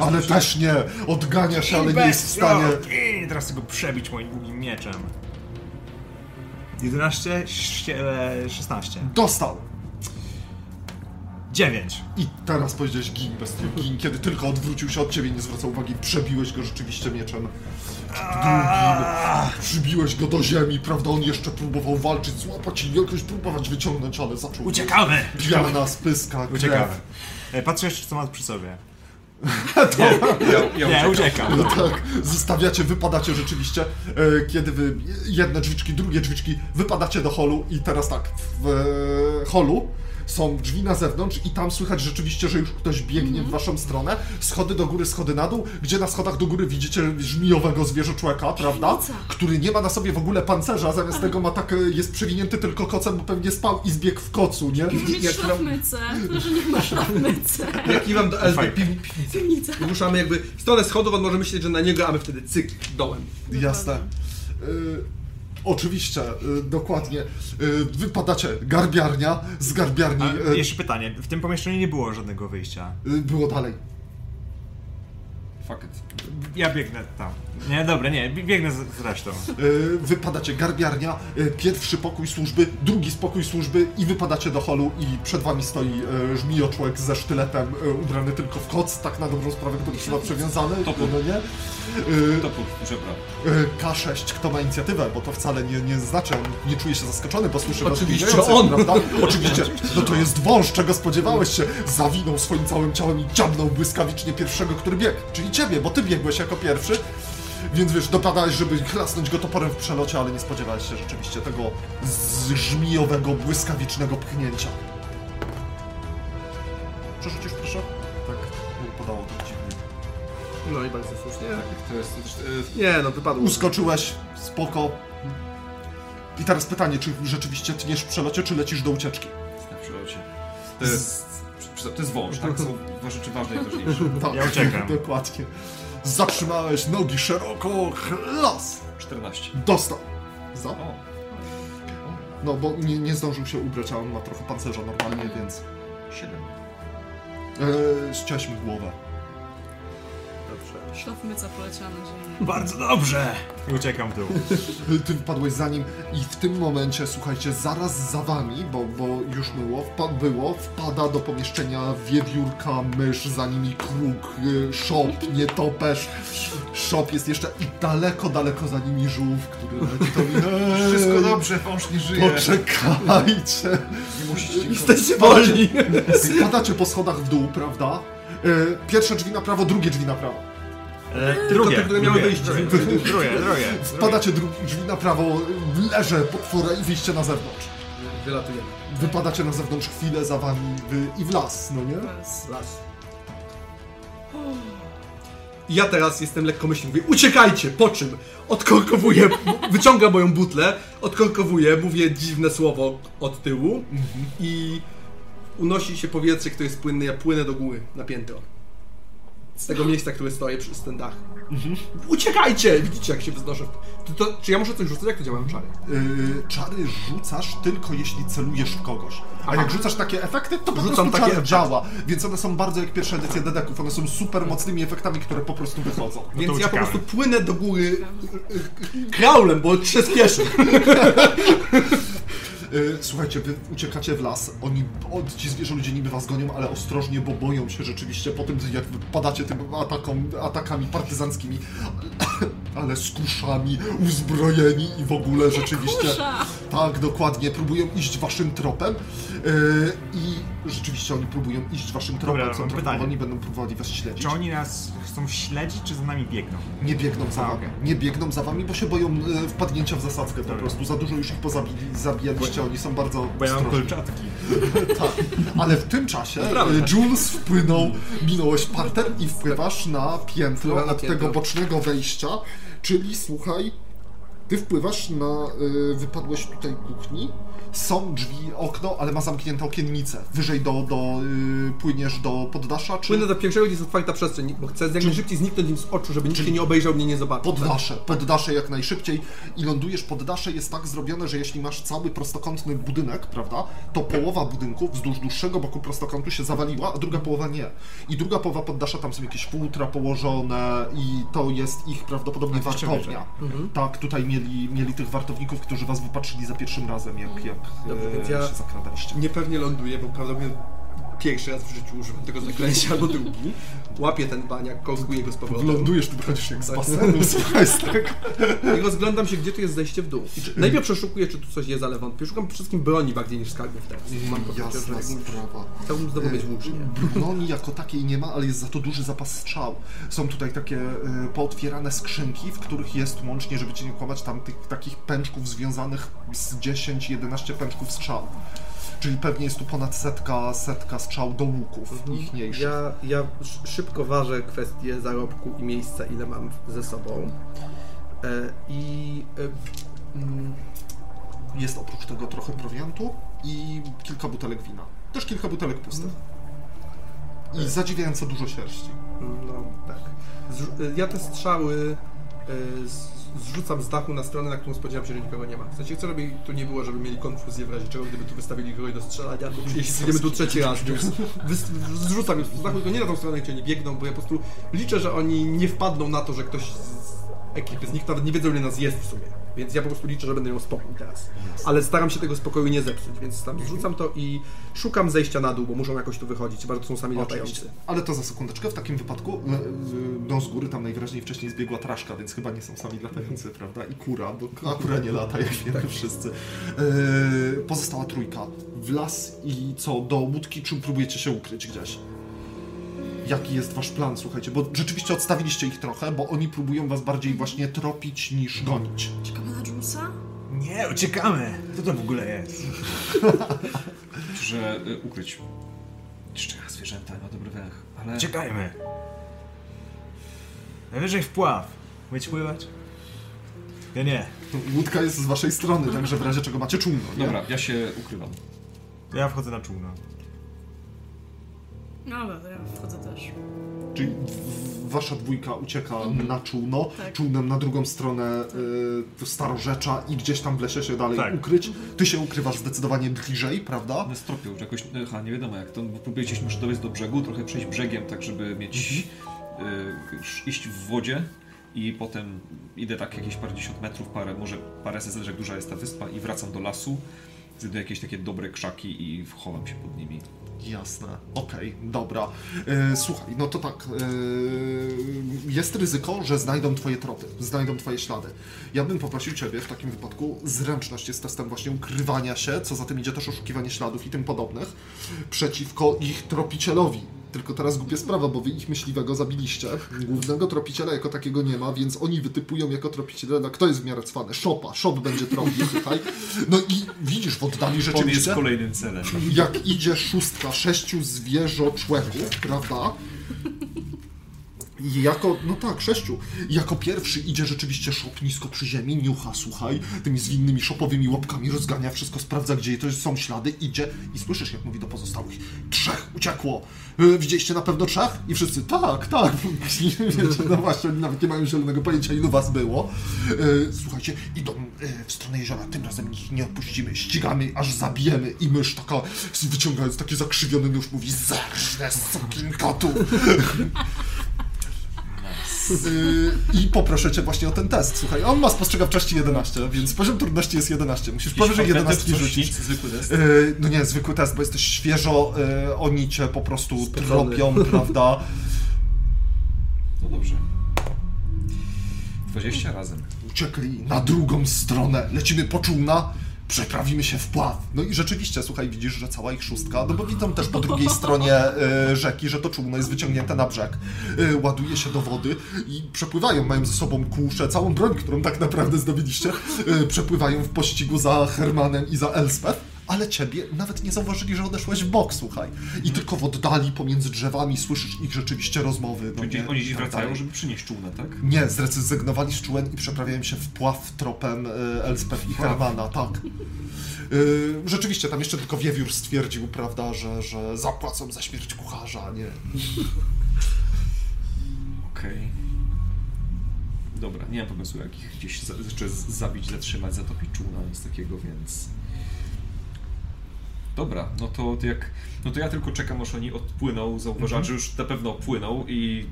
Ale też nie, odgania się, ale nie jest w stanie. I teraz chcę go przebić moim długim mieczem. 11, ście- e, 16. Dostał. 9. I teraz powiedziałeś gin, bestia, gin, kiedy tylko odwrócił się od ciebie, nie zwracał uwagi, przebiłeś go rzeczywiście mieczem. Drugim, przybiłeś go do ziemi, prawda, on jeszcze próbował walczyć, złapać i jakoś próbować wyciągnąć, ale zaczął... Uciekamy! Piana, spyska, krew. Uciekamy. E, Patrzę jeszcze, co ma przy sobie. Ja, ja Nie, uciekam. uciekam. No tak, zostawiacie, wypadacie rzeczywiście, e, kiedy wy, jedne drzwiczki, drugie drzwiczki, wypadacie do holu i teraz tak, w e, holu są drzwi na zewnątrz i tam słychać rzeczywiście, że już ktoś biegnie w waszą stronę, schody do góry, schody na dół, gdzie na schodach do góry widzicie żmijowego zwierzoczłeka, prawda, który nie ma na sobie w ogóle pancerza, zamiast tego ma tak, e, jest przewinięty tylko kocem, bo pewnie spał i zbiegł w kocu, nie? Mieć Jak szlafmycę. To, że nie ma szlafmycę. Ja kiwam do Elfy Fajnie. piw- piwnicy. I ruszamy jakby w stronę schodów, on może myśleć, że na niego, a my wtedy cyk, dołem. Jasne. Y, oczywiście, y, dokładnie. Y, wypadacie, garbiarnia, z garbiarni A, y, jeszcze pytanie. W tym pomieszczeniu nie było żadnego wyjścia. było dalej. Fuck it. Ja biegnę tam. Nie, dobra, nie, bie- biegnę z, resztą. Y, wypadacie, garbiarnia, y, pierwszy pokój służby, drugi spokój służby i wypadacie do holu i przed wami stoi y, żmijoczłek ze sztyletem, ubrany tylko w koc, tak na dobrą sprawę, który trzyma przywiązany, Topór. no nie? Y, Topór, żebra. y, K6, kto ma inicjatywę, bo to wcale nie, nie znaczy, on nie czuje się zaskoczony, bo słyszy Oczywiście on. prawda? Oczywiście, no to jest wąż, czego spodziewałeś się, zawinął swoim całym ciałem i dziabnął błyskawicznie pierwszego, który biegł, czyli ciebie, bo ty biegłeś jako pierwszy, więc wiesz, dopadałeś, żeby chlasnąć go toporem w przelocie, ale nie spodziewałeś się rzeczywiście tego żmijowego, błyskawicznego pchnięcia. Przerzucisz proszę? Tak, podało to dziwnie. No i bardzo słusznie. To jest... Nie, no wypadło. Uskoczyłeś, spoko. I teraz pytanie, czy rzeczywiście tniesz w przelocie, czy lecisz do ucieczki? Na przelocie. To jest, to jest wąż, tak? Są dwa rzeczy ważne i ważniejsze. Tak, Ja uciekam. Dokładnie. Zatrzymałeś nogi szeroko, las. 14. Dostał. Za? O, No, bo nie, nie zdążył się ubrać, a on ma trochę pancerza normalnie, więc... 7. Eee, ściąłeś mi głowę. Dobrze. Szlafmyca poleciała na ziemię. Bardzo dobrze! I uciekam w dół. Ty wypadłeś za nim i w tym momencie, słuchajcie, zaraz za wami, bo, bo już było, wpa- było, wpada do pomieszczenia wiewiórka, mysz, za nimi kruk, y, szop, nietoperz. Szop jest jeszcze i daleko, daleko za nimi żółw, który leci to mi, "Ej, Wszystko dobrze, wąż nie żyje. Poczekajcie. Nie musicie Jesteście wolni! Spadacie po schodach w dół, prawda? Y, Pierwsze drzwi na prawo, drugie drzwi na prawo. E, drugie, te, które miały drugie, wyjście. Drugie, drugie, drugie. drugie. Wpadacie drzwi na prawo, leże potwora i wyjście na zewnątrz. Wylatujemy. Wypadacie na zewnątrz chwilę za wami w, i w las, no nie? Las. I Ja teraz jestem lekkomyślny, mówię uciekajcie, po czym odkorkowuję, wyciągam moją butlę, odkorkowuję, mówię dziwne słowo od tyłu i unosi się powietrze, które jest płynne, ja płynę do góry na piętro. Z tego miejsca, które stoję przez ten dach. Uciekajcie! Widzicie, jak się wznoszę. To, to, czy ja muszę coś rzucać? Jak to działają czary? Yy, czary rzucasz tylko jeśli celujesz w kogoś. A jak rzucasz takie efekty, to po Rzucam prostu takie czar działa. Więc one są bardzo jak pierwsze edycje dedeków. One są super mocnymi efektami, które po prostu wychodzą. Więc ja po prostu płynę do góry kraulem, bo się spieszę. Yy, słuchajcie, wy uciekacie w las. Oni, o, ci zwierzę ludzie niby was gonią, ale ostrożnie, bo boją się rzeczywiście po tym, jak wypadacie tym atakom, atakami partyzanckimi, ale z kuszami, uzbrojeni i w ogóle rzeczywiście... Kusza! Tak, dokładnie. Próbują iść waszym tropem yy, i rzeczywiście oni próbują iść waszym tropem. Dobra, Są powolni, będą próbowali was śledzić. Czy oni nas chcą śledzić, czy za nami biegną? Nie biegną za A, wami. okej. Nie biegną za wami, bo się boją e, wpadnięcia w zasadzkę po Dobra. prostu. Za dużo już ich pozabili, zabijaliście, oni są bardzo Bo ja mam kolczatki. Tak. Ale w tym czasie e, Jules wpłynął, minąłeś parter i wpływasz na piętro na od piętro. tego bocznego wejścia, czyli słuchaj, ty wpływasz na, y, wypadłeś tutaj kuchni, są drzwi, okno, ale ma zamknięte okiennice. Wyżej do, do y, płyniesz do poddasza, czy Płynę do pierwszego, gdzie jest otwarta przestrzeń, bo chcę jak najszybciej zniknąć im z oczu, żeby nikt się nie obejrzał, mnie nie zobaczył. poddasze, poddasze jak najszybciej i lądujesz, poddasze jest tak zrobione, że jeśli masz cały prostokątny budynek, prawda, to połowa budynku wzdłuż dłuższego boku prostokątu się zawaliła, a druga połowa nie. I druga połowa poddasza, tam są jakieś futra położone i to jest ich prawdopodobnie wartownia. Tak, tutaj mieli, mieli tych wartowników, którzy was wypatrzyli za pierwszym razem, jak, jak Dobrze, e, więc ja- się. Niepewnie ląduję, bo prawdopodobnie pierwszy raz w życiu używam tego zaklęcia albo drugi. Łapię ten baniak, kołkuję go z powrotem. Lądujesz, ty wychodzisz jak z Tak. basenu, słuchaj, tego. I rozglądam się, gdzie tu jest zejście w dół. I czy, najpierw przeszukuję, czy tu coś jest, ale wątpię. Szukam wszystkim broni bardziej niż skarbów teraz. Mam poczucie, że jakbym- sprawa. chciałbym znowu mieć włócznie. Broni jako takiej nie ma, ale jest za to duży zapas strzał. Są tutaj takie y, pootwierane skrzynki, w których jest łącznie, żeby cię nie kłamać, tam tych takich pęczków związanych z 10-11 pęczków strzał. Czyli pewnie jest tu ponad setka, setka strzał do łuków ichniejszych. Ja, ja sz- szybko ważę kwestię zarobku i miejsca, ile mam ze sobą. E, I e, mm, Jest oprócz tego trochę prowiantu i kilka butelek wina. Też kilka butelek pustych. I zadziwiająco dużo sierści. no tak. E, ja te strzały e, z- zrzucam z dachu na stronę, na którą spodziewam się, że nikogo nie ma. W sensie chcę, żeby tu nie było, żeby mieli konfuzję w razie czego, gdyby tu wystawili kogoś do strzelania, jeśli przyjdziemy tu trzeci raz, zrzucam już z dachu, tylko nie na tą stronę, gdzie oni biegną, bo ja po prostu liczę, że oni nie wpadną na to, że ktoś ekipy, z nich nawet nie wiedzą, ile nas jest w sumie. Więc ja po prostu liczę, że będę miał spokój teraz. Ale staram się tego spokoju nie zepsuć, więc tam zrzucam to i szukam zejścia na dół, bo muszą jakoś tu wychodzić, chyba że to są sami latający. Ale to za sekundeczkę. W takim wypadku no z góry tam najwyraźniej wcześniej zbiegła traszka, więc chyba nie są sami latający, prawda? I kura, bo a kura nie lata, jak wiemy wszyscy. E, pozostała trójka. W las i co? Do łódki, czy próbujecie się ukryć gdzieś? Jaki jest wasz plan, słuchajcie? Bo rzeczywiście odstawiliście ich trochę, bo oni próbują was bardziej właśnie tropić niż gonić. Czekamy na Julesa? Nie, uciekamy! Co to w ogóle jest? że y, ukryć szczera zwierzęta ma dobry węch, ale Uciekajmy! Najwyżej wpław. Umieć pływać? Ja nie. Łódka jest z waszej strony, także w razie czego macie czółno, nie? Dobra, ja się ukrywam. Ja wchodzę na czółno. Dobra, to ja wchodzę też. Czyli wasza dwójka ucieka na czółno, Tak. czółnem na drugą stronę y, Starorzecza i gdzieś tam w lesie się dalej Tak. ukryć. Ty się ukrywasz zdecydowanie bliżej, prawda? One stropią, że jakoś, aha, nie wiadomo jak to, bo próbujecie może dojść do brzegu, trochę przejść brzegiem, tak żeby mieć, y, już iść w wodzie i potem idę tak jakieś parędziesiąt metrów, parę, może parę zależy jak duża jest ta wyspa i wracam do lasu, znajduję jakieś takie dobre krzaki i wchowam się pod nimi. Jasne, okej, dobra. E, słuchaj, no to tak. E, jest ryzyko, że znajdą twoje tropy, znajdą twoje ślady. Ja bym poprosił ciebie w takim wypadku, zręczność jest testem właśnie ukrywania się, co za tym idzie też oszukiwanie śladów i tym podobnych, przeciwko ich tropicielowi. Tylko teraz głupia sprawa, bo wy ich myśliwego zabiliście. Głównego tropiciela jako takiego nie ma, więc oni wytypują jako tropiciela, kto jest w miarę cwany? Szopa, szop będzie tropił tutaj. No i widzisz w oddali On jest rzeczywiście kolejnym celem. jak idzie szóstka sześciu zwierzoczłeków, prawda? I jako, no tak, sześciu. Jako pierwszy idzie rzeczywiście szop nisko przy ziemi, niucha, słuchaj, tymi zwinnymi szopowymi łapkami rozgania wszystko, sprawdza, gdzie to są ślady, idzie i słyszysz, jak mówi do pozostałych. Trzech uciekło! E, Widzieliście na pewno trzech? I wszyscy, tak, tak. Wiecie, no właśnie, oni nawet nie mają zielonego pojęcia, ilu was było. E, Słuchajcie, idą e, w stronę jeziora, tym razem ich nie odpuścimy, ścigamy, aż zabijemy. I mysz taka, wyciągając taki zakrzywiony nóż, mówi, zerżnę sukin kotu. Yy, I poproszę cię właśnie o ten test. Słuchaj, on ma spostrzegawczości 11, więc poziom trudności jest 11. Musisz powyżej 11 rzucić. zwykły test. Yy, no nie, zwykły test, bo jesteś świeżo, yy, oni cię po prostu Spocony. tropią, prawda? No dobrze. 20 razem. Uciekli na drugą stronę, lecimy po czółna, przeprawimy się w pław. No i rzeczywiście, słuchaj, widzisz, że cała ich szóstka, no bo widzą też po drugiej stronie e, rzeki, że to czółno jest wyciągnięte na brzeg, e, ładuje się do wody i przepływają, mają ze sobą kuszę, całą broń, którą tak naprawdę zdobyliście, e, przepływają w pościgu za Hermanem i za Elspeth. Ale ciebie nawet nie zauważyli, że odeszłeś w bok, słuchaj. I tylko w oddali, pomiędzy drzewami, słyszysz ich rzeczywiście rozmowy. No Czyli oni dziś tak wracają, dalej. żeby przynieść czółnę, tak? Nie, zrezygnowali z czułem i przeprawiają się w pław tropem e, Elspeth i Hermana, tak. E, Rzeczywiście, tam jeszcze tylko Wiewiór stwierdził, prawda, że, że zapłacą za śmierć kucharza, nie? Okej. Dobra, nie mam pomysłu, jak ich gdzieś za, zabić, zatrzymać, zatopić czółna, nic takiego, więc... Dobra, no to, jak... No to ja tylko czekam, aż oni odpłyną, zauważam, że już na pewno odpłyną i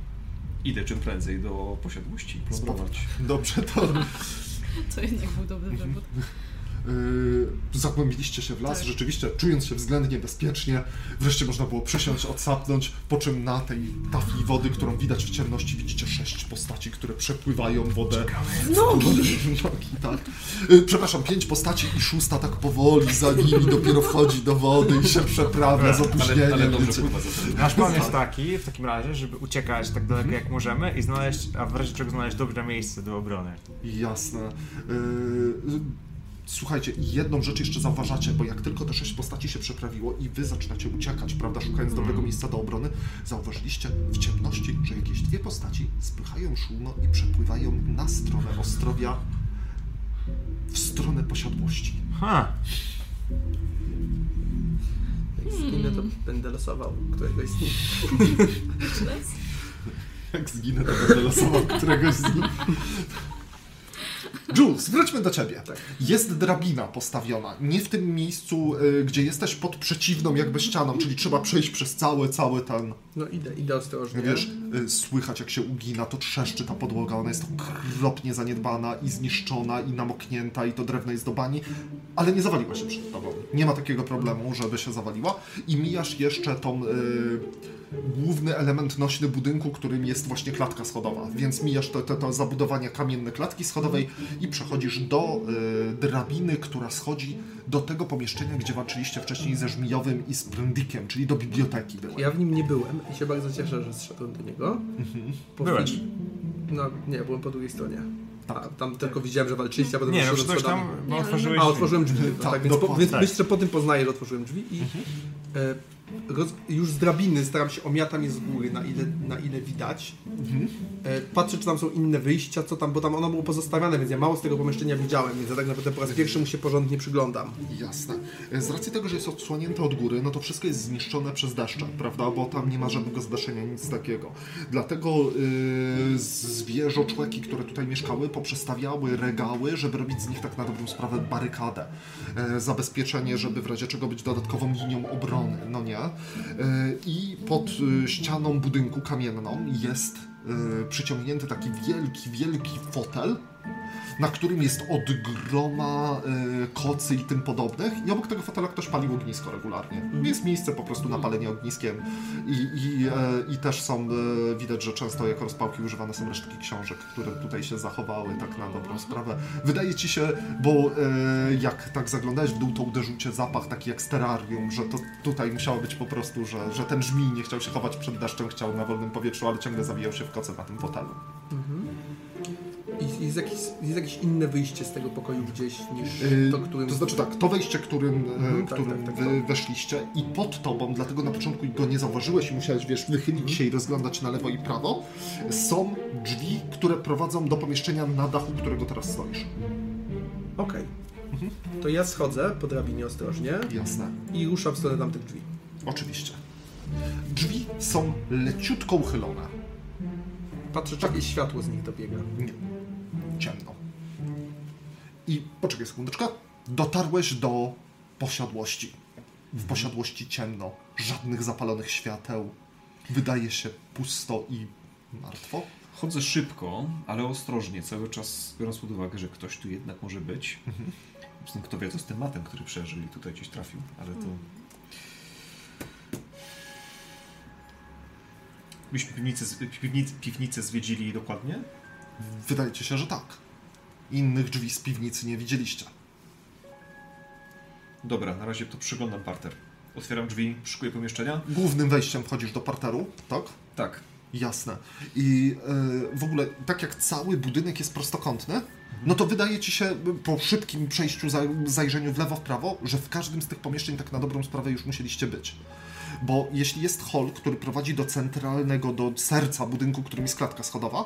idę czym prędzej do posiadłości plądrować. Dobrze, to To jednak był dobry wybór. e, zagłębiliście się w las, Tak. rzeczywiście, czując się względnie bezpiecznie, wreszcie można było przysiąść, odsapnąć, po czym na tej tafli wody, którą widać w ciemności, widzicie sześć postaci, które przepływają wodę Nogi! Nogi, tak. Y, Przepraszam, pięć postaci i szósta tak powoli za nimi dopiero wchodzi do wody i się przeprawia z Ale, opóźnieniem. ale dobrze to. Nasz plan jest taki, w takim razie, żeby uciekać tak daleko jak możemy i znaleźć, a w razie czego znaleźć dobre miejsce do obrony. Jasne. Y, Słuchajcie, jedną rzecz jeszcze zauważacie, bo jak tylko te sześć postaci się przeprawiło i wy zaczynacie uciekać, prawda, szukając dobrego miejsca do obrony, zauważyliście w ciemności, że jakieś dwie postaci spychają szumno i przepływają na stronę Ostrowia w stronę posiadłości. Ha! Jak zginę, to będę losował któregoś z nich. Jak zginę, to będę losował któregoś z nich. Jules, wróćmy do ciebie. Tak. Jest drabina postawiona. Nie w tym miejscu, y, gdzie jesteś pod przeciwną jakby ścianą, czyli trzeba przejść przez cały, cały ten, No idę, idę ostrożnie. wiesz, y, słychać jak się ugina, to trzeszczy ta podłoga, ona jest okropnie zaniedbana i zniszczona i namoknięta i to drewno jest do bani, ale nie zawaliła się przed tobą. Nie ma takiego problemu, żeby się zawaliła i mijasz jeszcze tą y, główny element nośny budynku, którym jest właśnie klatka schodowa, więc mijasz to, to, to zabudowanie kamienne klatki schodowej i przechodzisz do y, drabiny, która schodzi do tego pomieszczenia, gdzie walczyliście wcześniej ze Żmijowym i z Prendikiem, czyli do biblioteki byłeś. Ja w nim nie byłem i się bardzo cieszę, że zszedłem do niego. Po Byłeś. chwili- No nie, byłem po drugiej stronie. Tak. A, tam tylko widziałem, że walczyliście, a potem Nie, no wyszedłem przyszedłeś tam, bo otworzyłeś A, otworzyłem drzwi, no, Tak, tak, więc, po, więc Tak. myślę, że po tym poznaję, że otworzyłem drzwi i e, roz, już z drabiny staram się omiatam je z góry, na ile, na ile widać. E, patrzę, czy tam są inne wyjścia, co tam, bo tam ono było pozostawiane, więc ja mało z tego pomieszczenia widziałem, więc ja tak naprawdę po raz pierwszy mu się porządnie przyglądam. Jasne. E, Z racji tego, że jest odsłonięte od góry, no to wszystko jest zniszczone przez deszcze, prawda? Bo tam nie ma żadnego zdaszenia, nic takiego. Dlatego yy, zwierzoczłeki, które tutaj mieszkały, poprzestawiały regały, żeby robić z nich tak na dobrą sprawę barykadę. E, zabezpieczenie, żeby w razie czego być dodatkową linią obrony, no nie? E, I pod y, ścianą budynku kamienną jest y, przyciągnięty taki wielki, wielki fotel, na którym jest od groma y, kocy i tym podobnych i obok tego fotela ktoś palił ognisko regularnie. Jest miejsce po prostu na palenie ogniskiem i, i, e, i też są, e, widać, że często jako rozpałki używane są resztki książek, które tutaj się zachowały tak na dobrą sprawę. Wydaje ci się, bo e, jak tak zaglądałeś w dół, to uderzył cię zapach taki jak z terrarium, że to tutaj musiało być po prostu, że, że ten żmij nie chciał się chować przed deszczem, chciał na wolnym powietrzu, ale ciągle zawijał się w koce na tym fotelu. I jest jakieś, jest jakieś inne wyjście z tego pokoju gdzieś niż Yy, to, którym... To znaczy tak, to wejście, którym, e, Mhm, tak, którym tak, tak, wy to. weszliście i pod tobą, dlatego na początku go nie zauważyłeś i musiałeś, wiesz, wychylić się i rozglądać na lewo i prawo, są drzwi, które prowadzą do pomieszczenia na dachu, którego teraz stoisz. Okej. To ja schodzę po drabinie ostrożnie Jasne. i ruszam w stronę tamtych drzwi. Oczywiście. Drzwi są leciutko uchylone. Patrzę, czy jakieś światło z nich dobiega. Nie. Ciemno. I poczekaj sekundeczkę. Dotarłeś do posiadłości. W posiadłości ciemno. Żadnych zapalonych świateł. Wydaje się pusto i martwo. Chodzę szybko, ale ostrożnie, cały czas biorąc pod uwagę, że ktoś tu jednak może być. Zresztą kto wie, co z tym matem, który przeżył i tutaj gdzieś trafił, ale to... Byśmy piwnicę, piwnicę zwiedzili dokładnie? Wydaje ci się, że tak. Innych drzwi z piwnicy nie widzieliście. Dobra, na razie to przyglądam parter. Otwieram drzwi, szykuję pomieszczenia. Głównym wejściem wchodzisz do parteru, tak? Tak. Jasne. I e, w ogóle, tak jak cały budynek jest prostokątny, no to wydaje ci się po szybkim przejściu, za, zajrzeniu w lewo, w prawo, że w każdym z tych pomieszczeń tak na dobrą sprawę już musieliście być. Bo jeśli jest hol, który prowadzi do centralnego, do serca budynku, którym jest klatka schodowa,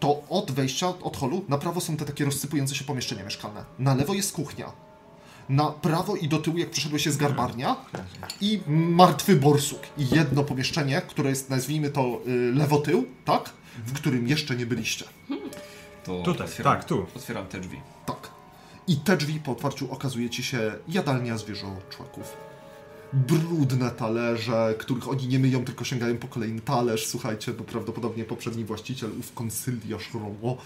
to od wejścia, od holu, na prawo są te takie rozsypujące się pomieszczenia mieszkalne. Na lewo jest kuchnia. Na prawo i do tyłu, jak przeszedłeś, jest garbarnia i martwy borsuk. I jedno pomieszczenie, które jest, nazwijmy to, y, lewotył, tak? W którym jeszcze nie byliście. To Tutaj, otwieram, tak, tu. Otwieram te drzwi. Tak. I te drzwi po otwarciu okazuje ci się jadalnia zwierzoczłaków. Brudne talerze, których oni nie myją, tylko sięgają po kolejny talerz. Słuchajcie, bo prawdopodobnie poprzedni właściciel, ów konsyliarz Romo,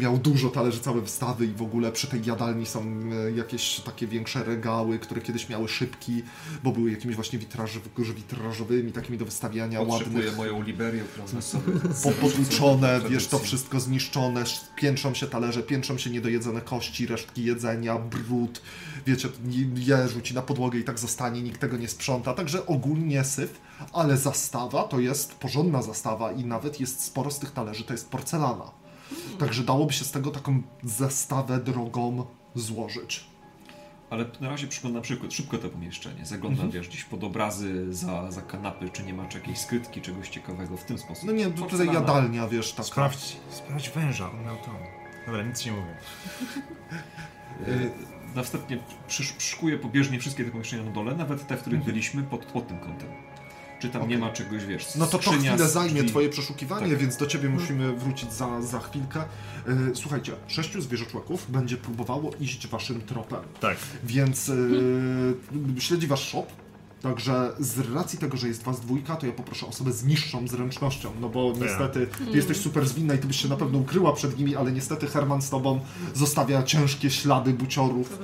miał dużo talerzy, całe wystawy i w ogóle przy tej jadalni są e, jakieś takie większe regały, które kiedyś miały szybki, bo były jakimiś właśnie witraż, witrażowymi, takimi do wystawiania Potrzebuję ładnych moją Liberię, sobie. popotłuczone, wiesz, to wszystko zniszczone, sz- piętrzą się talerze, piętrzą się niedojedzone kości, resztki jedzenia, brud, wiecie, je rzuci na podłogę i tak zostanie, nikt tego nie sprząta, także ogólnie syf, ale zastawa to jest porządna zastawa i nawet jest sporo z tych talerzy, to jest porcelana. Także dałoby się z tego taką zestawę drogą złożyć. Ale na razie przyglądam szybko, szybko to pomieszczenie. Zaglądam, Mhm. wiesz, gdzieś pod obrazy, za, za kanapy, czy nie ma czy jakiejś skrytki, czegoś ciekawego w tym sposób. No nie, tutaj Porcelana. jadalnia, wiesz, tak. Sprawdź, sprawdź węża, on miał to. Dobra, nic nie mówię. Następnie przysz, przyszukuję pobieżnie wszystkie te pomieszczenia na dole, nawet te, w których byliśmy, pod, pod tym kątem. Czy tam nie Mhm. Okej. ma czegoś, wiesz, No to to chwilę zajmie drzwi. twoje przeszukiwanie, Tak. więc do ciebie musimy wrócić za, za chwilkę. Yy, Słuchajcie, sześciu zwierzoczłaków będzie próbowało iść waszym tropem, Tak. więc yy, śledzi wasz shop. Także z racji tego, że jest was dwójka, to ja poproszę osobę z niższą zręcznością, no bo niestety ty jesteś super zwinna i ty byś się na pewno ukryła przed nimi, ale niestety Herman z tobą zostawia ciężkie ślady buciorów.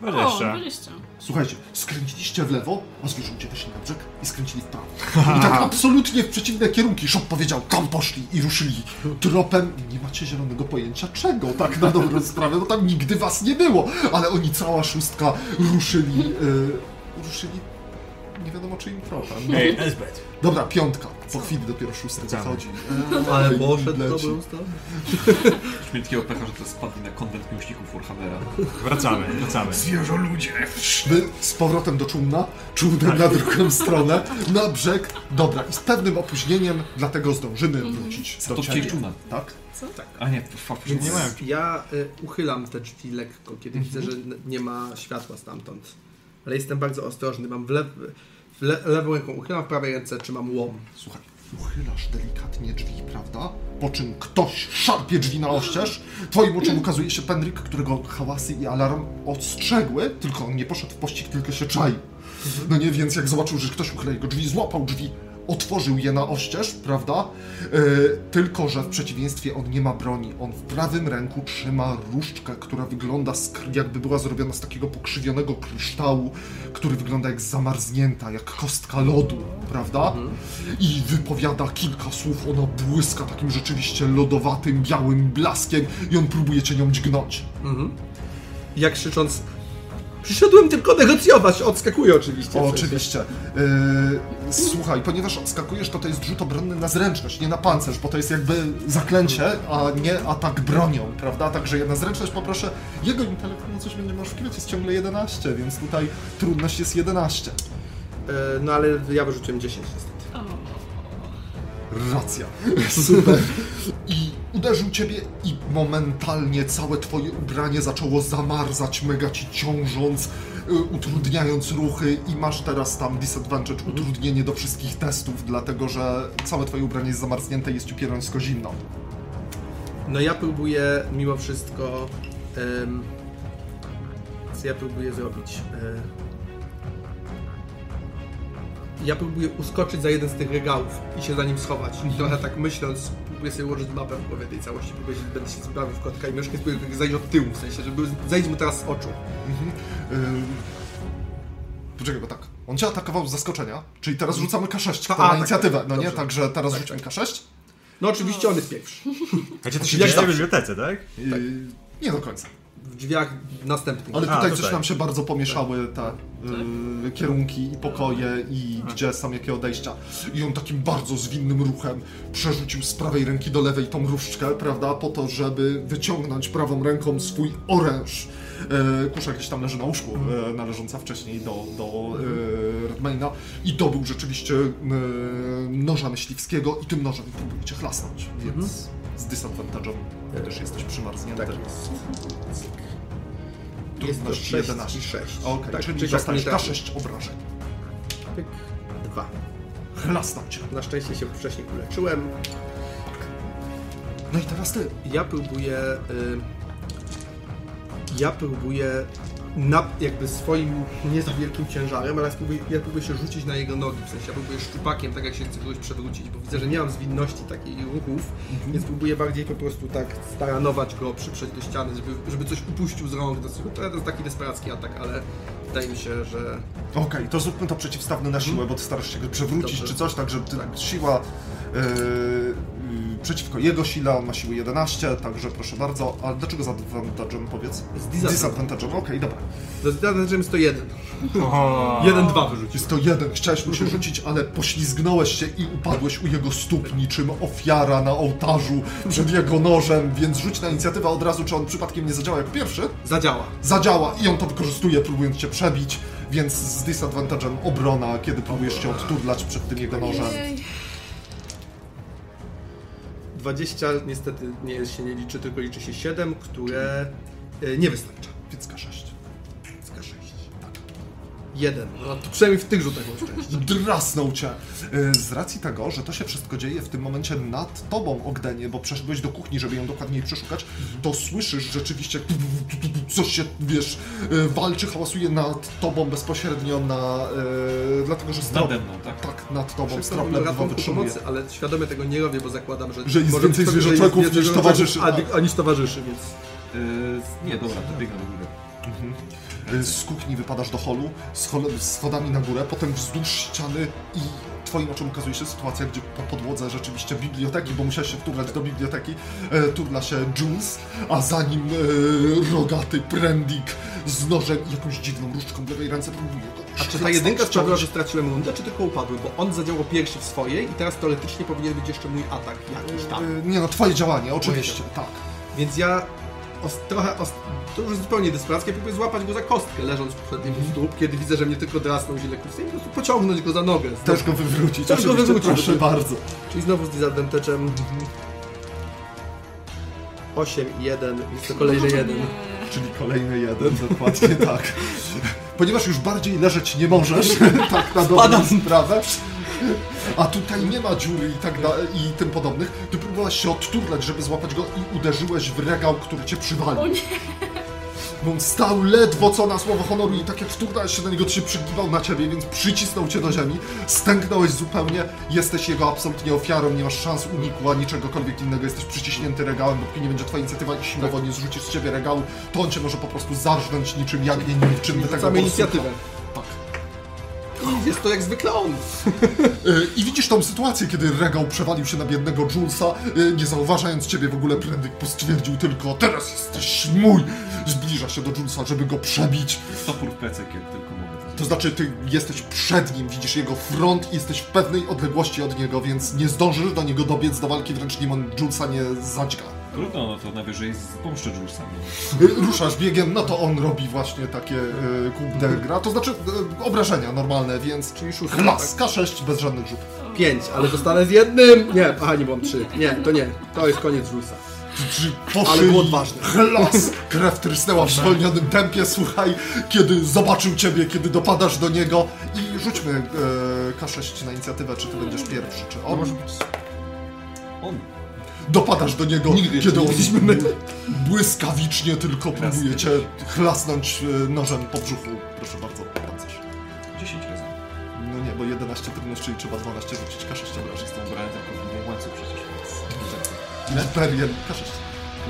Prawda. O, 20. 20. Słuchajcie, skręciliście w lewo, a zwierzącie wyszli na brzeg i skręcili w prawo. I tak absolutnie w przeciwne kierunki. Szop powiedział, tam poszli i ruszyli tropem. Nie macie zielonego pojęcia czego, tak na dobrą sprawę, bo tam nigdy was nie było. Ale oni, cała szóstka, ruszyli, yy, ruszyli nie wiadomo czy im trochę. Ej, Elzbeth. Dobra, piątka. Po chwili dopiero szósty wychodzi. Ale leci. dobrą stronę. Już mieli takiego pecha, że to spadli na konwent miłośników Warhammera. Wracamy, wracamy. Zwierzę ludzie! Wy z powrotem do czumna, czumnem na drugą stronę, na brzeg. Dobra, i z pewnym opóźnieniem, dlatego zdążymy wrócić do To ciebie. chcieli czumna. Tak? A nie, Więc Nie mają. ja y, uchylam te drzwi lekko, kiedy widzę, że nie ma światła stamtąd. Ale jestem bardzo ostrożny. Mam w, lew, w le, lewą ręką uchylam, w prawej ręce trzymam łom. Słuchaj, uchylasz delikatnie drzwi, prawda? Po czym ktoś szarpie drzwi na oścież. Twoim oczom ukazuje się Penryk, którego hałasy i alarm ostrzegły, tylko on nie poszedł w pościg, tylko się czai. No nie, więc jak zobaczył, że ktoś uchyla jego drzwi, złapał drzwi, otworzył je na oścież, prawda? E, tylko, że w przeciwieństwie on nie ma broni. On w prawym ręku trzyma różdżkę, która wygląda jakby była zrobiona z takiego pokrzywionego kryształu, który wygląda jak zamarznięta, jak kostka lodu, prawda? I wypowiada kilka słów, ona błyska takim rzeczywiście lodowatym, białym blaskiem i on próbuje cię nią dźgnąć. Jak krzycząc, przyszedłem tylko negocjować, odskakuję oczywiście. O, oczywiście. Yy, słuchaj, ponieważ odskakujesz, to to jest rzut obronny na zręczność, nie na pancerz, bo to jest jakby zaklęcie, a nie atak bronią, prawda? Także ja na zręczność poproszę. Jego intelekt, no coś będzie masz wkryć, jest ciągle 11, więc tutaj trudność jest 11. E, no ale ja wyrzuciłem 10 niestety. Racja. Super. I uderzył ciebie i momentalnie całe twoje ubranie zaczęło zamarzać, mega ci ciążąc, y, utrudniając ruchy i masz teraz tam disadvantage, utrudnienie do wszystkich testów, dlatego że całe twoje ubranie jest zamarznięte i jest ci pierońsko zimno. No ja próbuję mimo wszystko. em, co ja próbuję zrobić? E, ja próbuję uskoczyć za jeden z tych regałów i się za nim schować. I trochę tak myśląc, próbuję sobie ułożyć mapę w głowie tej całości. Próbuję, że będę się sprawił w kotka i myszkę, spróbuję zejść od tyłu, w sensie, żeby zejść mu teraz z oczu. Ym... Poczekaj, bo tak. On cię atakował z zaskoczenia, czyli teraz rzucamy K6 A, na tak, inicjatywę, tak, no nie? dobrze. Także teraz Tak, rzućmy K6. No oczywiście on jest pierwszy. Znaczy, to się dzieje w bibliotece, tak? Yy, nie do końca. W drzwiach następnych. Ale A, tutaj tutaj. coś nam się bardzo pomieszały te y, kierunki i pokoje i gdzie są jakie odejścia. I on takim bardzo zwinnym ruchem przerzucił z prawej ręki do lewej tą różdżkę, prawda, po to, żeby wyciągnąć prawą ręką swój oręż. E, kusza gdzieś tam leży na łóżku, e, należąca wcześniej do, do e, Redmayna i dobył rzeczywiście noża myśliwskiego i tym nożem próbuje cię chlasnąć, więc z disadvantage'em też jesteś przymarznięty. Tak jest. Jest to Trudność 6 11. i 6. Okej, Tak, czyli dostajesz tak nie K6 obrażeń. Pyk. Dwa. Cię. Na szczęście się wcześniej uleczyłem. No i teraz ty. Ja próbuję. Y, ja próbuję na, jakby swoim nie za wielkim ciężarem, ale ja spróbuję, ja próbuję się rzucić na jego nogi. W sensie ja próbuję szczupakiem, tak jak się chce kogoś przewrócić, bo widzę, że nie mam zwinności takiej ruchów, więc próbuję bardziej po prostu tak staranować go, przyprzeć do ściany, żeby, żeby coś upuścił z rąk. To, jest taki desperacki atak, ale wydaje mi się, że Okej, to zróbmy to przeciwstawne na siłę, bo ty starasz się go przewrócić Dobrze. czy coś, także ty, siła yy, yy, przeciwko jego sile, on ma siłę 11, także proszę bardzo. Ale dlaczego z advantage'em powiedz? Z disadvantage'em. disadvantage'em, okej, dobra. Zaznaczam jest to jeden. O, Jeden, dwa wyrzucił. Jest to jeden, chciałeś mu się rzucić, ale poślizgnąłeś się i upadłeś u jego stóp niczym ofiara na ołtarzu przed jego nożem, więc rzuć na inicjatywę od razu, czy on przypadkiem nie zadziała jak pierwszy. Zadziała. zadziała i on to wykorzystuje, próbując cię przebić, więc z disadvantage'em obrona, kiedy próbujesz się odturlać przed tym jego nożem. Jej. 20 niestety nie się nie liczy, tylko liczy się 7, które y, nie wystarcza. Więc K6. Z K6. Jeden. No to przynajmniej w tych rzutach mam szczęście. Drasnął cię. Y, Z racji tego, że to się wszystko dzieje w tym momencie nad tobą, Ogdenie, bo przeszedłeś do kuchni, żeby ją dokładniej przeszukać, to słyszysz rzeczywiście coś się, wiesz, y, walczy, hałasuje nad tobą bezpośrednio na... y, dlatego, że strop... Nade mną, tak? Tak, nad tobą. Strop ledwo wytrzymuje. pomocy, ale świadomie tego nie robię, bo zakładam, że... Że jest więcej jest niż więcej towarzyszy. A, a niż towarzyszy, więc... Yy, nie, dobra, to biegnę do góry. Y, Z kuchni wypadasz do holu, z hol- z schodami na górę, potem wzdłuż ściany i twoim oczom ukazuje się sytuacja, gdzie po podłodze rzeczywiście biblioteki, bo musiałeś się wturlać do biblioteki, e, turla się Jules, a za nim e, rogaty Prendik z nożem i jakąś dziwną różdżką w lewej ręce próbuje go A czy ta jedynka sprawiła, że straciłem rundę, czy tylko upadłem? Bo on zadziałał pierwszy w swojej i teraz teoretycznie powinien być jeszcze mój atak jakiś tam. Y, Nie no, twoje działanie, oczywiście, tak. Więc ja os, trochę, os, to już zupełnie desperackie, próbuję złapać go za kostkę, leżąc przed nim u stóp, kiedy widzę, że mnie tylko drasnął źle kursy i po prostu pociągnąć go za nogę. Też go wywrócić, Też go wywrócić. proszę bardzo. Czyli znowu z disadvantage'em 8 i 1, jest to kolejny jeden. Czyli kolejny jeden, dokładnie tak. Ponieważ już bardziej leżeć nie możesz, tak na dobrą sprawę. A tutaj nie ma dziury i tak da, i tym podobnych. Ty próbowałaś się odturlać, żeby złapać go i uderzyłeś w regał, który cię przywalił. O nie. Bo on stał ledwo co na słowo honoru i tak jak wturnąłeś się na niego, to się przygiwał na ciebie, więc przycisnął cię do ziemi, stęknąłeś zupełnie, jesteś jego absolutnie ofiarą, nie masz szans uniku ani czegokolwiek innego, jesteś przyciśnięty regałem, dopóki nie będzie twoja inicjatywa i siłowo nie zrzucisz z ciebie regału, to on cię może po prostu zarżnąć niczym jagnię niczym do tego Mamy borsuka. inicjatywę. I jest to jak zwykle on. Y, I widzisz tą sytuację, kiedy regał przewalił się na biednego Julesa, y, nie zauważając ciebie w ogóle, Prendyk postwierdził tylko teraz jesteś mój! Zbliża się do Julesa, żeby go przebić. Topór w plecek, jak tylko mogę. To znaczy, ty jesteś przed nim, widzisz jego front i jesteś w pewnej odległości od niego, więc nie zdążysz do niego dobiec do walki, wręcz nim on Julesa nie zadźga. Trudno, no to najwyżej pomszczę Julesami. Y, Ruszasz biegiem, no to on robi właśnie takie y, coup de gra, to znaczy y, obrażenia normalne, więc czyli szóstka, Klas, K6 bez żadnych rzutów. 5, ale dostanę z jednym. Nie, aha, nie mam 3. Nie, to nie. To jest koniec Julesa. Ale było odważne. Chlas! Krew trysnęła w zwolnionym tempie, słuchaj, kiedy zobaczył ciebie, kiedy dopadasz do niego i rzućmy e, K6 na inicjatywę, czy ty będziesz pierwszy, czy on. On. Dopadasz do niego, Nigdy kiedy on błyskawicznie tylko próbuje cię chlasnąć e, nożem po brzuchu. Proszę bardzo, pancerz. 10 razy. No nie, bo 11 trudność, czyli trzeba 12 rzucić K6 obrażeń. Jestem ubrany tylko w łańcuch przecież, więc... Liberian, K6.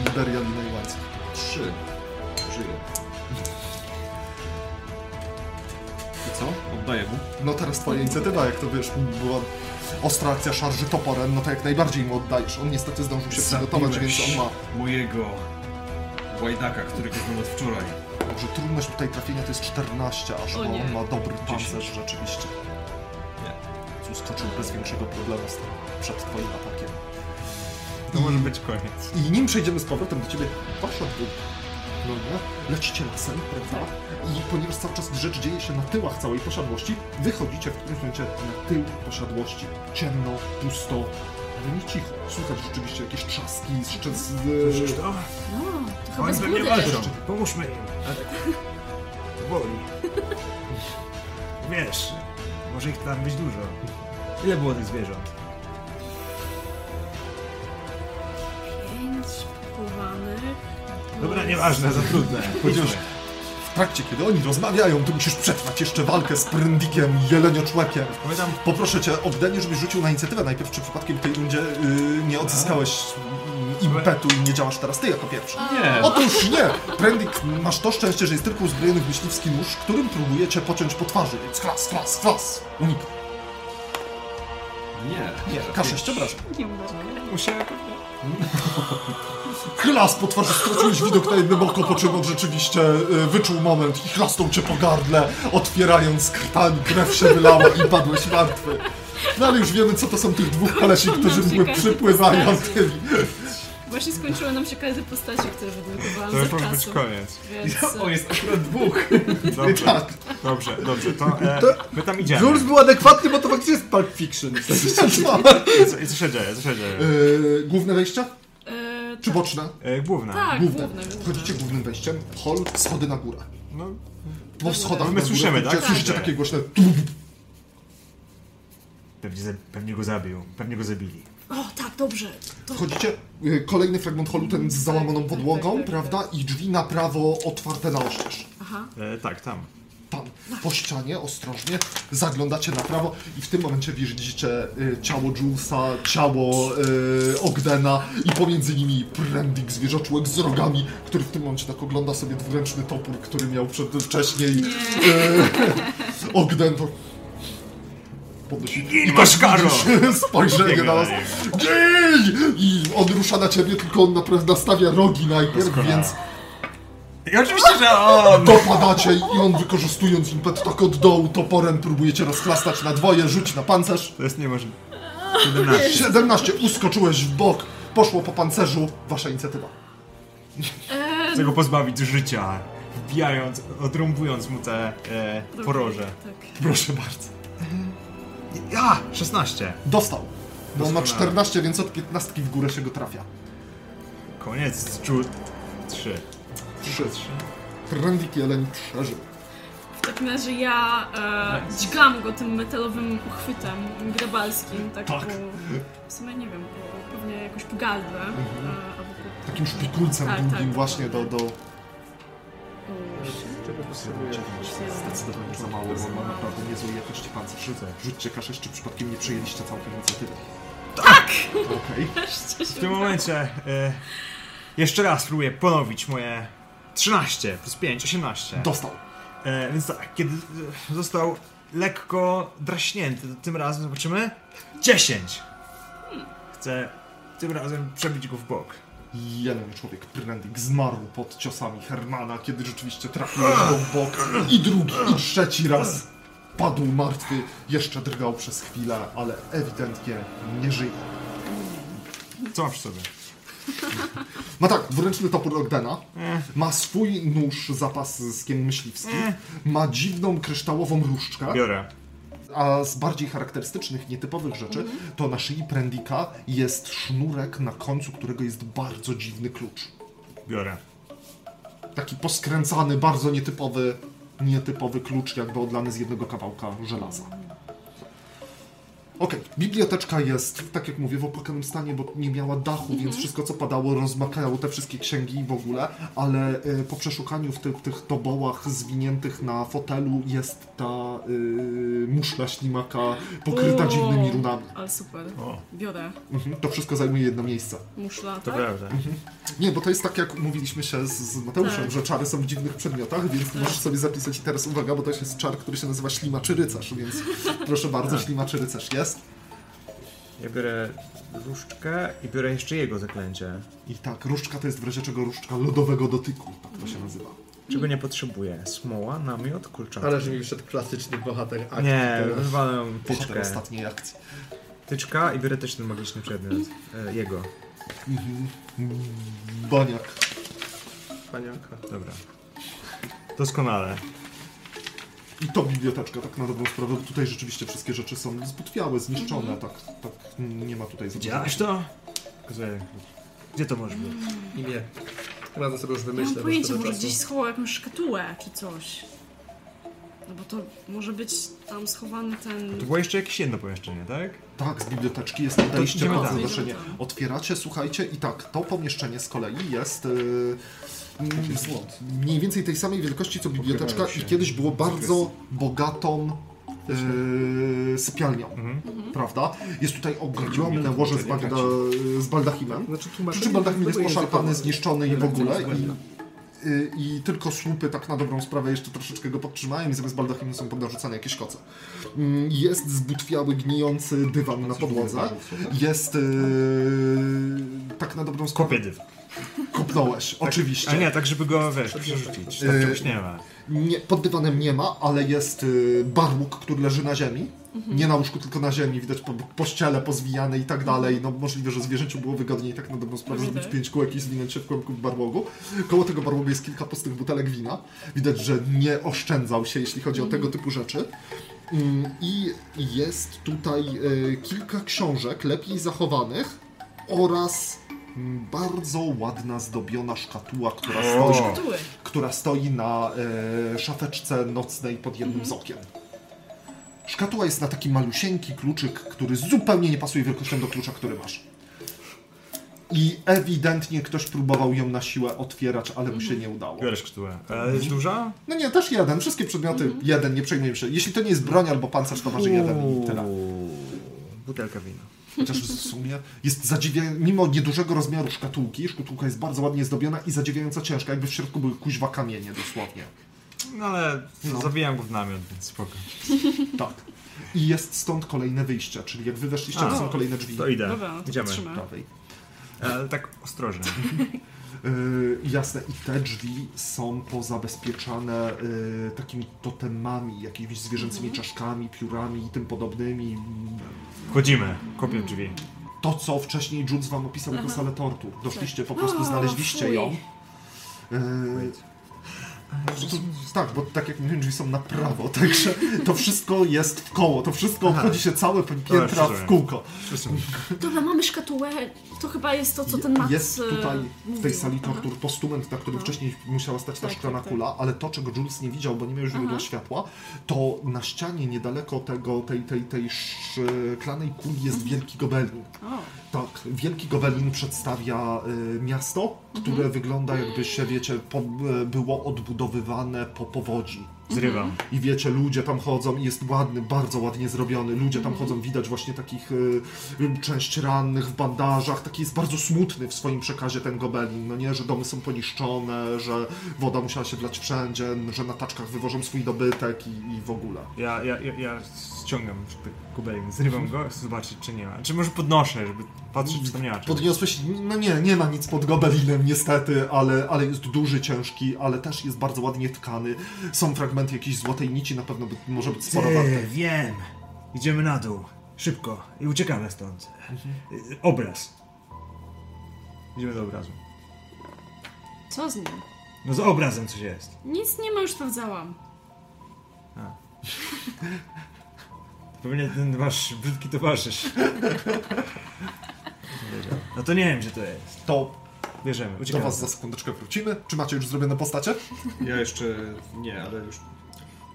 Liberian i łańcuch. 3. Żyję. I co? Oddaję mu. No teraz twoja inicjatywa, jak to wiesz, była ostra akcja szarży toporem, no to jak najbardziej mu oddajesz. On niestety zdążył się przygotować, więc on ma... mojego łajdaka, którego znam od wczoraj. Może trudność tutaj trafienia to jest 14 aż, bo on ma dobry pancerz 10. rzeczywiście. Nie. Uskoczył bez większego problemu z tym, przed twoim atakiem. To może być koniec. I nim przejdziemy z powrotem do ciebie, wasza dwójka, no nie? Lecicie lasem, prawda? I ponieważ cały czas rzecz dzieje się na tyłach całej posiadłości, wychodzicie w którymś momencie na tył posiadłości. Ciemno, pusto, ale nie cicho. Słychać rzeczywiście jakieś trzaski, jeszcze z... Słyszysz to? No, to chyba Oni pewnie walczą. Pomóżmy im. Ale... Boli. Wiesz, może ich tam być dużo. Ile było tych zwierząt? Pięć pochowanych. Dobra, nieważne, za trudne. W trakcie, kiedy oni rozmawiają, ty musisz przetrwać jeszcze walkę z prędikiem i jelenioczłekiem. Pamiętam, Poproszę cię o wydanie, żebyś rzucił na inicjatywę najpierw, czy przypadkiem w tej rundzie yy, nie odzyskałeś impetu i nie działasz teraz ty jako pierwszy. Nie! Otóż nie! Prendik, masz to szczęście, że jest tylko uzbrojony w myśliwski nóż, którym próbuje cię pociąć po twarzy, więc klas, klas, klas! Unik. Nie! Nie, K6 obrażeń. Nie udało. Musiałem Chlas po twarzy, straciłeś widok na jednym oko, po czym on rzeczywiście y, wyczuł moment i chlasnął cię po gardle, otwierając krtani, krew się wylała i padłeś martwy. No ale już wiemy, co to są tych dwóch kolesi, którzy były każdy przypływają postaci. tymi. Właśnie skończyły nam się każde postacie, które wydrukowałam To już może być koniec. Więc... O, jest akurat dwóch! Dobrze, Tak. dobrze, dobrze, to e, my tam idziemy. Jules był adekwatny, bo to faktycznie jest Pulp Fiction. I co, co się dzieje, co się dzieje? Y, główne wejście? E, Czy tak, boczne? E, główna. tak, Główne. główne. główne. Wchodzicie głównym wejściem, hol, schody na górę. No, Po schodach My na górę słyszymy, wchodzicie, tak? Słyszycie Tak. takie głośne... pewnie, za- pewnie go zabił, pewnie go zabili. O, tak, dobrze. To... Wchodzicie, y, kolejny fragment holu, ten z załamaną Tak, tak, podłogą, tak, tak, prawda? I drzwi na prawo otwarte na oścież. Aha. E, tak, tam. Tam, po ścianie, ostrożnie, zaglądacie na prawo i w tym momencie widzicie y, ciało Julesa, ciało y, Ogdena i pomiędzy nimi Prendik, zwierzoczłek z rogami, który w tym momencie tak ogląda sobie dwuręczny topór, który miał przed, wcześniej y, Ogden. To podnosi i masz karo! spojrzenie na was. na niego. Gej! I on rusza na ciebie, tylko on naprawdę nastawia rogi najpierw, więc I oczywiście, że on! Dopadacie i on wykorzystując impet tak od dołu toporem próbujecie rozchlastać na dwoje, rzuć na pancerz. To jest niemożliwe. 17. 17, uskoczyłeś w bok, poszło po pancerzu, wasza inicjatywa. Chcę go pozbawić życia, wbijając, odrąbując mu te e, poroże. Tak. Proszę bardzo. Ja! 16. Dostał. Bo on ma Doskonale. 14, więc od 15 w górę się go trafia. Koniec, czut. 3. 3. Trendik jeleń przeżył. W takim razie ja e, dźgam go tym metalowym uchwytem grabalskim, tak, Tak. po... W sumie nie wiem, po, pewnie jakoś po gardle. Mhm. E, po... Takim szpikulcem Tak, długim tak. właśnie do... do... Czego potrzebuję? Zdecydowanie za mało, bo ma naprawdę niezłej jakości pancerz. Rzućcie kaszę, czy przypadkiem nie przejęliście całkiem inicjatywy. Tak! Okej. Się W tym momencie e, jeszcze raz spróbuję ponowić moje 13 plus 5, 18. Dostał. E, więc tak, kiedy został lekko draśnięty, to tym razem zobaczymy 10. Chcę tym razem przebić go w bok. Jeden człowiek, Prendik, zmarł pod ciosami Hermana, kiedy rzeczywiście trafiłeś go w bok. I drugi, i trzeci raz padł martwy. Jeszcze drgał przez chwilę, ale ewidentnie nie żyje. Co masz w sobie? Ma tak, dwuręczny topór Ogdena, E, ma swój nóż zapas z kiem myśliwski, ma dziwną kryształową różdżkę, biorę. a z bardziej charakterystycznych, nietypowych rzeczy, to na szyi Prendika jest sznurek, na końcu którego jest bardzo dziwny klucz. Biorę. Taki poskręcany, bardzo nietypowy, nietypowy klucz, jakby odlany z jednego kawałka żelaza. Okej, biblioteczka jest, tak jak mówię, w opłakanym stanie, bo nie miała dachu, więc wszystko co padało rozmakało te wszystkie księgi w ogóle, ale y, po przeszukaniu w tych, tych tobołach zwiniętych na fotelu jest ta y, muszla ślimaka pokryta O, dziwnymi runami. Ale super. O, Biorę. Mhm, to wszystko zajmuje jedno miejsce. Muszla, to tak? prawda. Nie, bo to jest tak, jak mówiliśmy się z, z Mateuszem, Tak. że czary są w dziwnych przedmiotach, więc możesz sobie zapisać i teraz uwaga, bo to jest czar, który się nazywa ślimaczy rycerz, więc proszę bardzo, ślimaczy rycerz jest. Ja biorę różdżkę i biorę jeszcze jego zaklęcie. I tak, różdżka to jest w razie czego różdżka lodowego dotyku, tak to się nazywa. Czego nie potrzebuję? Smoła, namiot, kurczak. Ale że mi wyszedł klasyczny bohater akcji. Nie, teraz. wywalę tyczkę. ostatniej akcji. Tyczka i biorę też ten magiczny przedmiot. E, jego. Baniak. Panianka. Dobra. Doskonale. I to biblioteczka, tak na dobrą sprawę, bo tutaj rzeczywiście wszystkie rzeczy są zbutwiałe, zniszczone, tak, tak, nie ma tutaj za dużo. Widziałeś to? Pokazuję. Gdzie to może być? I nie. Razem sobie już Nie wymyślę. mam pojęcia, może gdzieś schował jakąś szkatułę czy coś. No bo to może być tam schowany ten... To było jeszcze jakieś jedno pomieszczenie, tak? Tak, z biblioteczki jest podejście idziemy pod tam. tam. Otwieracie, słuchajcie, i tak, to pomieszczenie z kolei jest yy, mniej więcej tej samej wielkości co biblioteczka i kiedyś było bardzo bogatą yy, sypialnią, Mhm. prawda? Jest tutaj ogromne łoże z, bagda, z baldachimem. Znaczy Przy czym baldachim jest poszarpany, zniszczony i w ogóle. I, y, I tylko słupy tak na dobrą sprawę jeszcze troszeczkę go podtrzymają i zamiast baldachimu są podnarzucane jakieś koce. Mm, Jest zbutwiały, gnijący dywan na podłodze. Jest y, tak na dobrą sprawę... Kopię dyw. Kopnąłeś, oczywiście. A nie, tak żeby go, wiesz, przerzucić. Tak czegoś nie ma. Nie, pod dywanem nie ma, ale jest y, barłuk, który leży na ziemi. Nie na łóżku, tylko na ziemi. Widać po, pościele pozwijane i tak dalej. No możliwe, że zwierzęciu było wygodniej tak na dobrą sprawę zrobić Tak. pięć kółek i zwinąć się w kółku w barłogu. Koło tego barłogu jest kilka pustych butelek wina. Widać, że nie oszczędzał się, jeśli chodzi o tego typu rzeczy. Mm, I jest tutaj y, kilka książek, lepiej zachowanych oraz bardzo ładna, zdobiona szkatuła, która O. stoi Szkatuły. która stoi na e, szafeczce nocnej pod jednym z okien. Szkatuła jest na taki malusieńki kluczyk, który zupełnie nie pasuje wielkością do klucza, który masz. I ewidentnie ktoś próbował ją na siłę otwierać, ale mu się nie udało. Biorę szkatułę. Ale jest duża? No nie, też jeden. Wszystkie przedmioty jeden, nie przejmujemy się. Jeśli to nie jest broń albo pancerz, to waży jeden i tyle. Butelka wina. Chociaż w sumie jest zadziwiająca, mimo niedużego rozmiaru szkatułki, szkatułka jest bardzo ładnie zdobiona i zadziwiająco ciężka, jakby w środku były kuźwa kamienie dosłownie. No ale No. zawijam go w namiot, więc spoko. Tak. I jest stąd kolejne wyjście, czyli jak wy weszliście, A, to są kolejne drzwi To idę. Dobra, no to Idziemy. prawej. Ale tak ostrożnie. Yy, jasne, i te drzwi są pozabezpieczane yy, takimi totemami, jakimiś zwierzęcymi czaszkami, piórami i tym podobnymi. Wchodzimy, kopię drzwi. To, co wcześniej Jules wam opisał jako salę tortur. Doszliście, po prostu znaleźliście ją. Yy, to, tak, bo tak jak mówiłem, drzwi są na prawo, także to wszystko jest w koło, to wszystko Aha. obchodzi się całe piętra w rozumiem. kółko. Dobra, mamy szkatułę. To chyba jest to, co ten Max Jest e, tutaj w tej sali Aha. tortur postument, na którym No. wcześniej musiała stać ta Tak, szklana tak, tak. kula, ale to, czego Jules nie widział, bo nie miał źródła światła, to na ścianie niedaleko tego, tej, tej, tej szklanej kuli jest Mhm. wielki gobelin. O, Tak, wielki gobelin przedstawia y, miasto, które Mhm. wygląda jakby się, wiecie, po, y, było odbudowywane po powodzi. Zrywam. I wiecie, ludzie tam chodzą i jest ładny, bardzo ładnie zrobiony. Ludzie tam chodzą, widać właśnie takich y, y, część rannych w bandażach. Taki jest bardzo smutny w swoim przekazie ten gobelin. No nie, że domy są poniszczone, że woda musiała się wlać wszędzie, że na taczkach wywożą swój dobytek i, i w ogóle. Ja, ja, ja, ja ściągam ten kubelin, zrywam go, chcę zobaczyć czy nie ma. Czy może podnoszę, żeby patrzeć czy tam nie ma czegoś. Podniosłeś, no nie, nie ma nic pod gobelinem niestety, ale, ale jest duży, ciężki, ale też jest bardzo ładnie tkany. Są fragmenty jakiejś złotej nici, na pewno by, może być sporo warte. Wiem. Idziemy na dół. Szybko. I uciekamy stąd. Y, Obraz. Idziemy do obrazu. co z nim? No z obrazem coś jest. Nic nie ma, już sprawdzałam. Pewnie ten wasz brzydki towarzysz. No to nie wiem, gdzie to jest. To Bierzemy, do uciekamy. was za sekundeczkę wrócimy. Czy macie już zrobione postacie? Ja jeszcze nie, ale już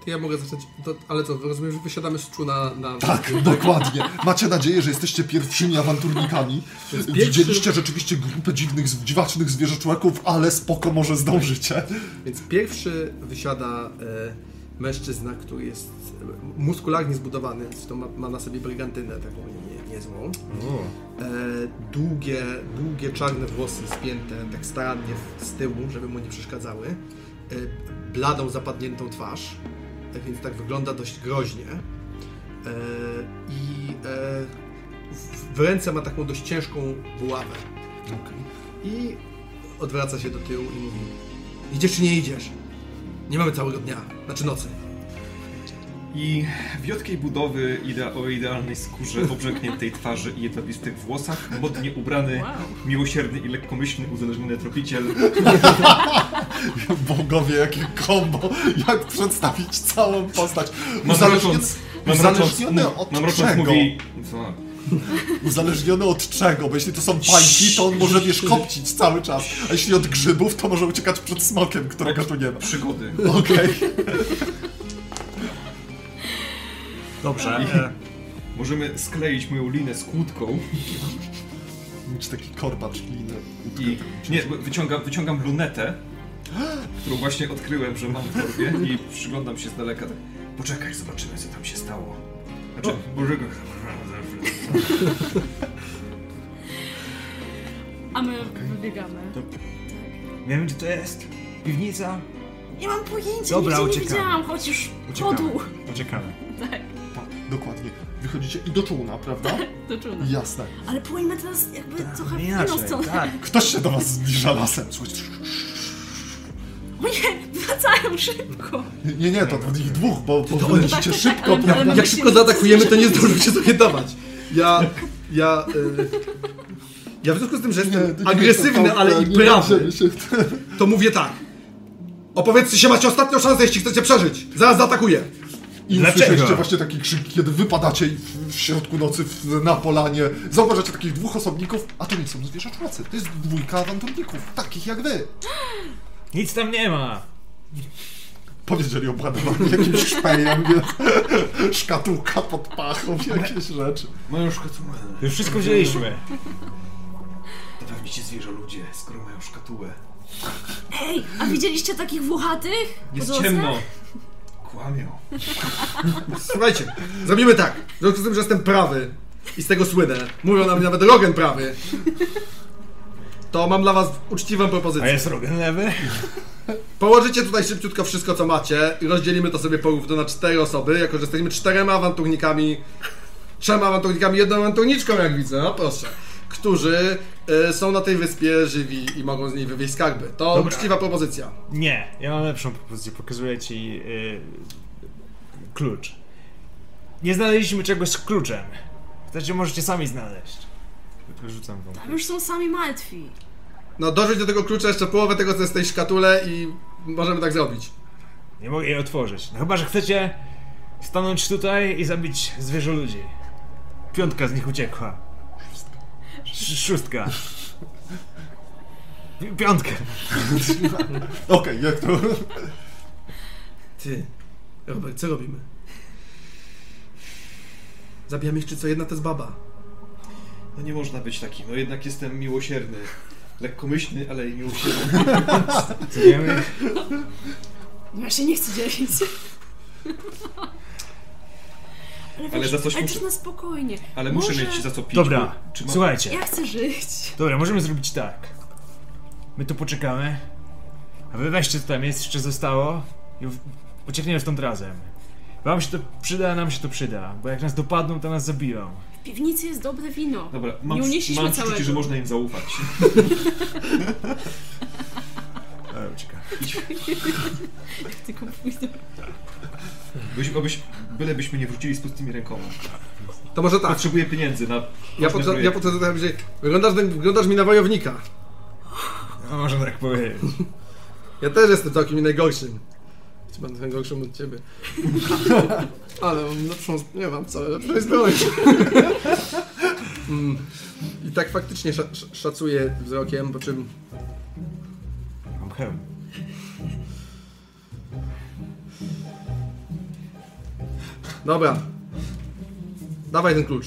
To ja mogę zacząć. To, ale co, rozumiem, że wysiadamy z czuna na. Tak, dokładnie. Macie nadzieję, że jesteście pierwszymi awanturnikami. pierwszy- Widzieliście rzeczywiście grupę dziwnych, dziwacznych zwierzoczłeków, ale spoko, może zdążycie. Więc pierwszy wysiada e, mężczyzna, który jest muskularnie zbudowany, zresztą ma, ma na sobie brygantynę taką nie, niezłą. E, długie, długie czarne włosy spięte tak starannie z tyłu, żeby mu nie przeszkadzały. E, bladą, zapadniętą twarz, e, więc tak wygląda dość groźnie. E, I e, w, w ręce ma taką dość ciężką buławę. I odwraca się do tyłu i mówi Idziesz czy nie idziesz? Nie mamy całego dnia, znaczy nocy. I wiotkiej budowy idea, o idealnej skórze, obrzękniętej twarzy i jedwabistych włosach, modnie ubrany, Wow. miłosierny i lekkomyślny uzależniony tropiciel, Bogowie, jakie kombo! Jak przedstawić całą postać? mamrocząc, mamrocząc, uzależniony od mamrocząc czego? mówi... Co? Uzależniony od czego? Bo jeśli to są pańki, to on może wiesz kopcić cały czas. A jeśli od grzybów, to może uciekać przed smokiem, którego tu nie ma. Przygody. Okej. Dobrze. E, Możemy skleić moją linę z kłódką Mieć taki korbacz liny. i... Nie, wyciągam, wyciągam lunetę, którą właśnie odkryłem, że mam w torbie i przyglądam się z daleka. Tak, Poczekaj, zobaczymy, co tam się stało. Znaczy, Boże, A my wybiegamy. Wiem, gdzie to jest. Piwnica. Nie mam pojęcia, Dobra, nigdzie nie uciekamy. widziałam, choć już Uciekamy. chodu. uciekamy. Tak, Tak, dokładnie. Wychodzicie i do czółna, prawda? do czuna. Jasne. Ale płyńmy teraz jakby trochę w Nie inną inaczej, stronę. tak. Ktoś się do was zbliża lasem. Słuchajcie. O nie, wracają szybko. Nie, nie, to ich dwóch, bo, bo wy lecicie tak, szybko, prawda? ale- Jak szybko zaatakujemy, to nie zdążymy się zorientować. Ja. Ja. Y, ja w związku z tym, że jestem nie agresywny, ale i prawy, to mówię tak. Opowiedzcie się, macie ostatnią szansę, jeśli chcecie przeżyć. Zaraz zaatakuję. I Dlaczego? usłyszeliście właśnie taki krzyk, kiedy wypadacie w, w środku nocy w, na polanie. Zauważacie takich dwóch osobników, a to nie są zwierzaczłacy. To jest dwójka awanturników, takich jak wy. Nic tam nie ma. Powiedzieli obładowani jakimś szpejem, więc szkatułka pod pachą, jakieś rzeczy. Mają szkatułę. Już wszystko wzięliśmy. To pewnie ci zwierzę ludzie, skoro mają szkatułę. Ej, a widzieliście takich włochatych? Jest Po drodze? ciemno. Kłamią. Słuchajcie, zrobimy tak. W związku z tym, że jestem prawy i z tego słynę, mówią na mnie nawet Rogen prawy, to mam dla was uczciwą A propozycję. jest Rogan lewy? Położycie tutaj szybciutko wszystko, co macie i rozdzielimy to sobie porówno na cztery osoby, jako że jesteśmy czterema awanturnikami, trzema awanturnikami, jedną awanturniczką, jak widzę, no proszę. którzy e, są na tej wyspie żywi i mogą z niej wywieźć skarby. To Dobra. uczciwa propozycja. Nie, ja mam lepszą propozycję. Pokazuję ci y, klucz. Nie znaleźliśmy czegoś z kluczem. Chcecie, możecie sami znaleźć. Rzucam wam. Tam już są sami martwi. No dorzuć do tego klucza jeszcze połowę tego, co jest w tej szkatule i możemy tak zrobić. Nie mogę jej otworzyć. No chyba, że chcecie stanąć tutaj i zabić zwierzę ludzi. Piątka z nich uciekła. Sz- Szóstka. Pi- Piątka. Okej, jak to... Ty, Robert, co robimy? Zabijamy ich, czy co? Jedna to jest baba. No nie można być takim, no jednak jestem miłosierny. Lekkomyślny, ale i miłosierny. Zabijamy. No ja się nie chcę dzielić. Ale, Ale wiesz, za coś ale muszę- też na spokojnie. Ale muszę Może- mieć za co pić. Dobra, bo- Czy ma... słuchajcie. Ja chcę żyć. Dobra, możemy zrobić tak. My tu poczekamy. A wy weźcie co tam jest, jeszcze zostało. I w- uciekniemy stąd razem. Wam się to przyda, nam się to przyda. Bo jak nas dopadną, to nas zabiją. W piwnicy jest dobre wino. Dobra, mam, Nie unieśliśmy mam całego. że można im zaufać. Ucieka. Tylko pójdę. Byś, obyś, bylebyśmy nie wrócili z pustymi rękoma. To może tak. Potrzebuję pieniędzy na Ja, projekt. ja potrzebuję, że wyglądasz, wyglądasz mi na wojownika. No, można tak powiedzieć. Ja też jestem całkiem najgorszym. Chyba najgorszym od ciebie. Ale mam lepszą, nie mam wcale lepszej zbroi. Mm. I tak faktycznie sza- sz- szacuję wzrokiem, po czym Mam hełm. Dobra. Dawaj ten klucz.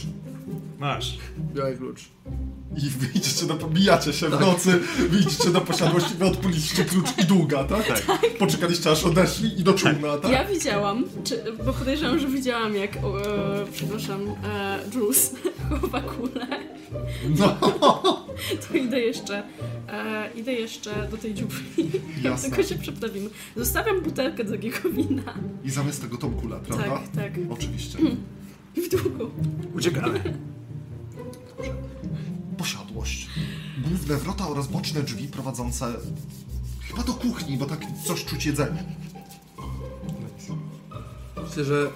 Masz. Biorę klucz. I wyjdziecie do... Bijacie się w nocy, wyjdziecie do posiadłości, wy odpuliście klucz i długa, tak? Tak. Poczekaliście aż odeszli i do czółna, tak? Ja widziałam, czy, bo podejrzewam, że widziałam jak, e, przepraszam, e, Jules chowa kulę. No, To idę jeszcze, e, idę jeszcze do tej dziupli. Jasne. Tylko się przeprawimy. Zostawiam butelkę drogiego wina. i zamiast tego tą kulę, prawda? Tak, tak. Oczywiście. I w długo. Uciekamy. Posiadłość. Główne wrota oraz boczne drzwi prowadzące chyba do kuchni, bo tak coś czuć jedzenie. Myślę, że...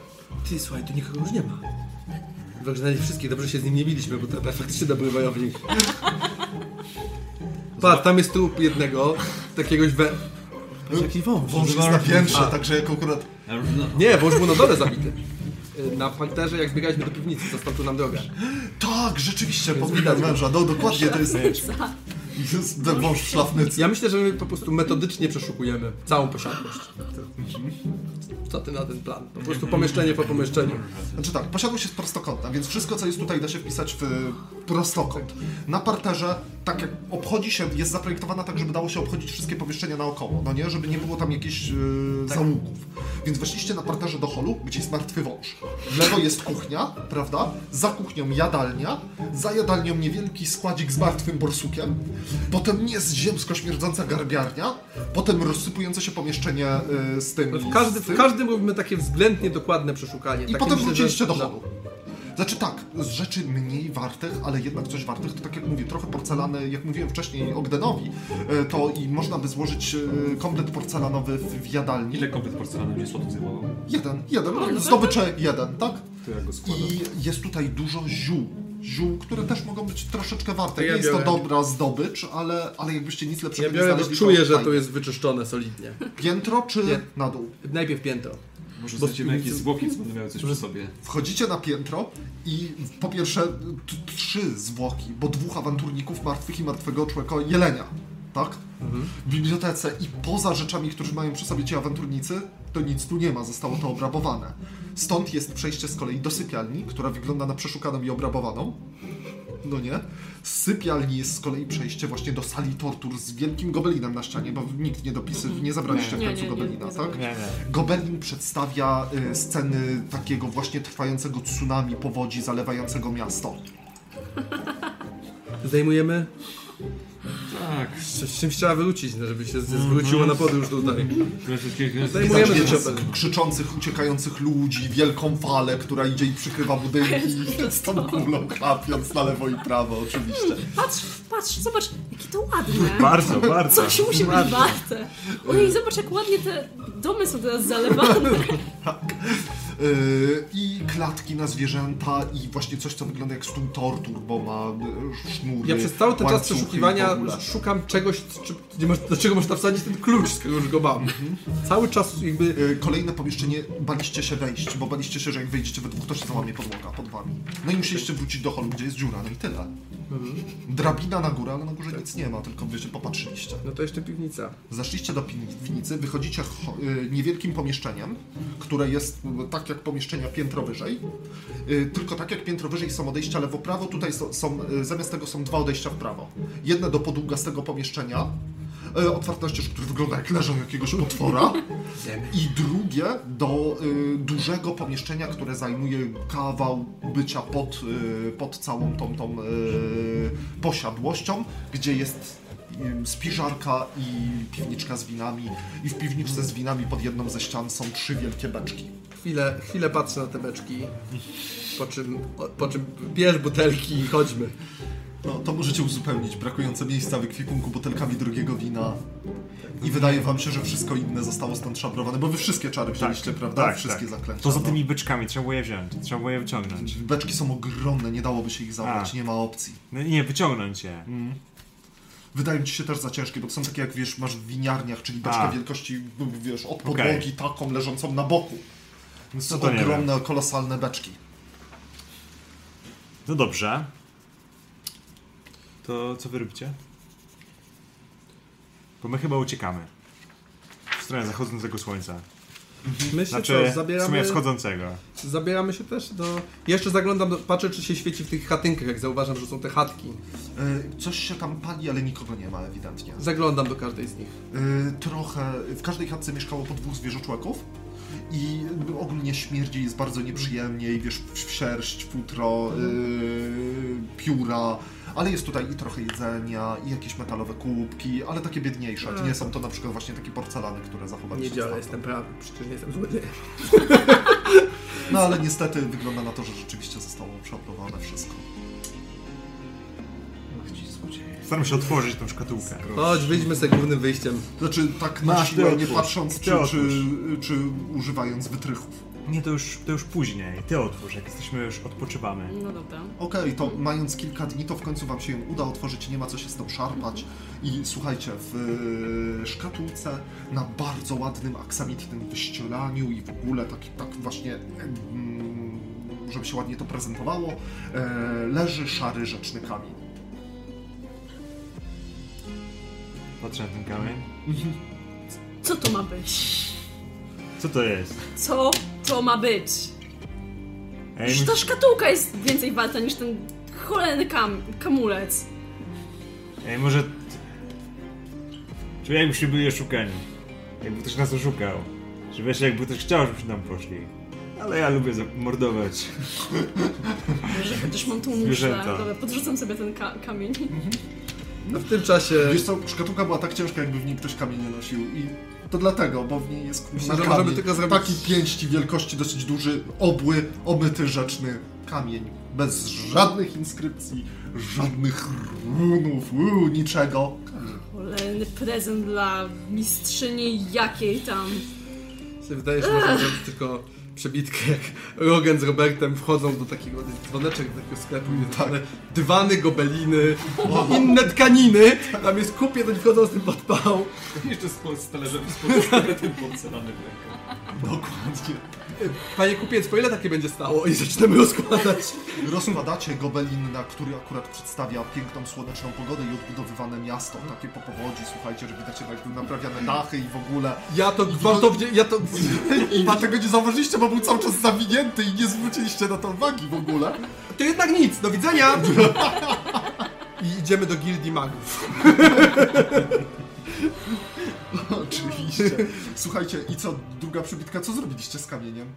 Ty, słuchaj, tu nikogo już nie ma. Wyglądali wszystkich, dobrze się z nim nie biliśmy, bo to faktycznie dobry wojownik. Patrz, tam jest trup jednego, jakiegoś we... Jaki wąż. Wąż jest na piętrze, A. także jak akurat... Nie, wąż był na dole zabity. Y, Na parterze, jak zbiegaliśmy do piwnicy, tu nam drogę. Tak, rzeczywiście, go. męża, no dokładnie, to jest. jest ten wąż w szlafnycy. Ja myślę, że my po prostu metodycznie przeszukujemy całą posiadłość. Co ty na ten plan? Po prostu pomieszczenie po pomieszczeniu. Znaczy tak, posiadłość jest prostokątna, więc wszystko co jest tutaj da się wpisać w prostokąt. Na parterze, tak jak obchodzi się, jest zaprojektowana tak, żeby dało się obchodzić wszystkie pomieszczenia naokoło, no nie? Żeby nie było tam jakichś yy, zaułków. Więc weszliście na parterze do holu, gdzie jest martwy wąż. W lewo jest kuchnia, prawda? Za kuchnią jadalnia, za jadalnią niewielki składzik z martwym borsukiem, potem nieziemsko śmierdząca garbiarnia, potem rozsypujące się pomieszczenie yy, z tym... W, każdy, w każdym robimy takie względnie dokładne przeszukanie. I Takie potem myślę, że- wróciliście do no. holu. Znaczy tak, z rzeczy mniej wartych, ale jednak coś wartych, to tak jak mówię, trochę porcelany, jak mówiłem wcześniej Ogdenowi, e, to i można by złożyć e, komplet porcelanowy w, jadalni. Ile komplet porcelany będzie złotych zajmował? Jeden, jeden, no zdobycze jeden, tak? To ja go składam. I jest tutaj dużo ziół. Ziół, które też mogą być troszeczkę warte. Ja Nie jest to biorę. dobra zdobycz, ale, ale jakbyście nic lepszego Ja nie biorę, bo znaleźli, czuję, że to jest wyczyszczone solidnie. Piętro czy Nie. na dół? Najpierw piętro. Może Bo znajdziemy zwłoki, co będą miały coś przy sobie. Wchodzicie na piętro i po pierwsze trzy zwłoki, bo dwóch awanturników martwych i martwego człowieka jelenia, tak? W bibliotece i poza rzeczami, które mają przy sobie ci awanturnicy, to nic tu nie ma, zostało to obrabowane. Stąd jest przejście z kolei do sypialni, która wygląda na przeszukaną i obrabowaną. No nie? Z sypialni jest z kolei przejście właśnie do sali tortur z wielkim gobelinem na ścianie, bo nikt nie dopisy, nie zabraliście w końcu nie, nie, gobelina, tak? zabraliśmy. Nie, nie. Gobelin przedstawia y, sceny takiego właśnie trwającego tsunami, powodzi zalewającego miasto. Zdejmujemy Tak. Z czymś trzeba wrócić, no, żeby się zwróciło na podróż tutaj. Zajmujemy się krzyczących, uciekających ludzi, wielką falę, która idzie i przykrywa budynki z tą kulą klapiąc na lewo i prawo oczywiście. Patrz, patrz, zobacz, jakie to ładne. Bardzo, bardzo. Coś musi być warte. Ojej, zobacz jak ładnie te domy są teraz zalewane. Yy, I klatki na zwierzęta i właśnie coś, co wygląda jak stół tortur, bo ma yy, sznury, Ja przez cały ten czas przeszukiwania szukam czegoś, czy, do czego można wsadzić ten klucz, skoro już go mam. Cały czas jakby... Yy, Kolejne pomieszczenie, baliście się wejść, bo baliście się, że jak wejdziecie we dwóch, to się załamie podłoga pod wami. No i musieliście wrócić do holu, gdzie jest dziura, no i tyle. Drabina na górę, ale na górze nic nie ma, tylko wiecie, popatrzyliście. No to jeszcze piwnica. Zaszliście do piwnicy, wychodzicie cho- niewielkim pomieszczeniem, które jest y, tak jak pomieszczenia piętro wyżej. Y, Tylko tak jak piętro wyżej są odejścia lewo-prawo, tutaj są, y, zamiast tego są dwa odejścia w prawo. Jedne do podługastego pomieszczenia, y, otwarte ścieżki, które wygląda jak leżą jakiegoś potwora. I drugie do dużego pomieszczenia, które zajmuje kawał bycia pod, pod całą tą, tą posiadłością, gdzie jest spiżarka i piwniczka z winami. I w piwniczce z winami pod jedną ze ścian są trzy wielkie beczki. Chwilę, chwilę patrzę na te beczki, po czym, po czym bierz butelki i chodźmy. No, to możecie uzupełnić brakujące miejsca w ekwipunku butelkami drugiego wina. I wydaje wam się, że wszystko inne zostało stąd szabrowane, bo wy wszystkie czary wzięliście, prawda? Tak, wszystkie tak. zaklęcia. To za no. tymi byczkami trzeba było je wziąć, trzeba było je wyciągnąć. Beczki są ogromne, nie dałoby się ich zabrać, A. nie ma opcji. No nie, wyciągnąć je. Wydają ci się też za ciężkie, bo to są takie jak wiesz, masz w winiarniach, czyli beczkę A. wielkości, wiesz, od podłogi taką leżącą na boku. Więc są No to nie ogromne, kolosalne beczki. No dobrze. To co wy robicie? Bo my chyba uciekamy. W stronę zachodzącego słońca. My się Znaczy, co, w sumie zabieramy, wschodzącego. zabieramy się też do... Jeszcze zaglądam, do, patrzę czy się świeci w tych chatynkach, jak zauważam, że są te chatki. Yy, coś się tam pali, ale nikogo nie ma ewidentnie. Zaglądam do każdej z nich. Yy, trochę, w każdej chatce mieszkało po dwóch zwierzoczłeków. I ogólnie śmierdzi jest bardzo nieprzyjemnie i wiesz, w sierść, futro, yy, pióra, ale jest tutaj i trochę jedzenia, i jakieś metalowe kubki, ale takie biedniejsze. A. Nie są to na przykład właśnie takie porcelany, które zachowali Nie działa, jestem prawy, przecież nie jestem złodziejem. No ale niestety wygląda na to, że rzeczywiście zostało przeoprowane wszystko. Staram się otworzyć tą szkatułkę. Chodź, wyjdźmy z głównym wyjściem. Znaczy tak na Masz, ty siłę, nie otwórz. patrząc, Ty czy, czy, otwórz. czy używając wytrychów. Nie, to już, to już później. Ty otwórz, jak jesteśmy już odpoczywamy. No dobra. Okej, to mając kilka dni, to w końcu wam się ją uda otworzyć, nie ma co się z tą szarpać. I słuchajcie, w e, szkatułce na bardzo ładnym aksamitnym wyścielaniu i w ogóle tak, tak właśnie, mm, żeby się ładnie to prezentowało, e, leży szary rzeczny kamień. Patrzę na ten kamień. Co to ma być? Co to jest? Co to ma być? Ej, Przecież ta szkatułka jest więcej warta niż ten cholerny kam kamulec. ej może... Czuję jakbyśmy byli oszukani. Jakby ktoś nas oszukał. Że wiesz, jakby ktoś chciał, żebyśmy tam poszli. Ale ja lubię zamordować. Że chociaż mam tą. Dobra, podrzucam sobie ten ka kamień. A w tym czasie... Wiesz co, szkatułka była tak ciężka, jakby w niej ktoś kamień nie nosił i to dlatego, bo w niej jest Myślę, że możemy tylko zrobić- taki pięści wielkości, dosyć duży, obły, obyty, rzeczny kamień. Bez żadnych inskrypcji, żadnych runów, uu, niczego. Cholerny prezent dla mistrzyni jakiej tam. się wydaje, że można zrobić tylko przebitkę, jak Rogan z Robertem wchodzą do takiego dzwoneczek do takiego sklepu i Tak. tak. dywany, gobeliny, inne tkaniny. Tam jest kupię, to oni wchodzą z tym podpał. Jeszcze z, z talerzem, z porcelanem w ręku. Dokładnie. Panie kupiec, po ile takie będzie stało? I zaczynamy rozkładać. Rozkładacie gobelin, na który akurat przedstawia piękną, słoneczną pogodę i odbudowywane miasto, takie po powodzi, słuchajcie, że widać jakby naprawiane dachy i w ogóle. Ja to gwałtownie, ja to... I dlatego nie zauważyliście, bo był cały czas zawinięty i nie zwróciliście na to uwagi w ogóle. To jednak nic, do widzenia! I idziemy do gildii magów. Oczywiście. Słuchajcie, i co, druga przybitka, co zrobiliście z kamieniem?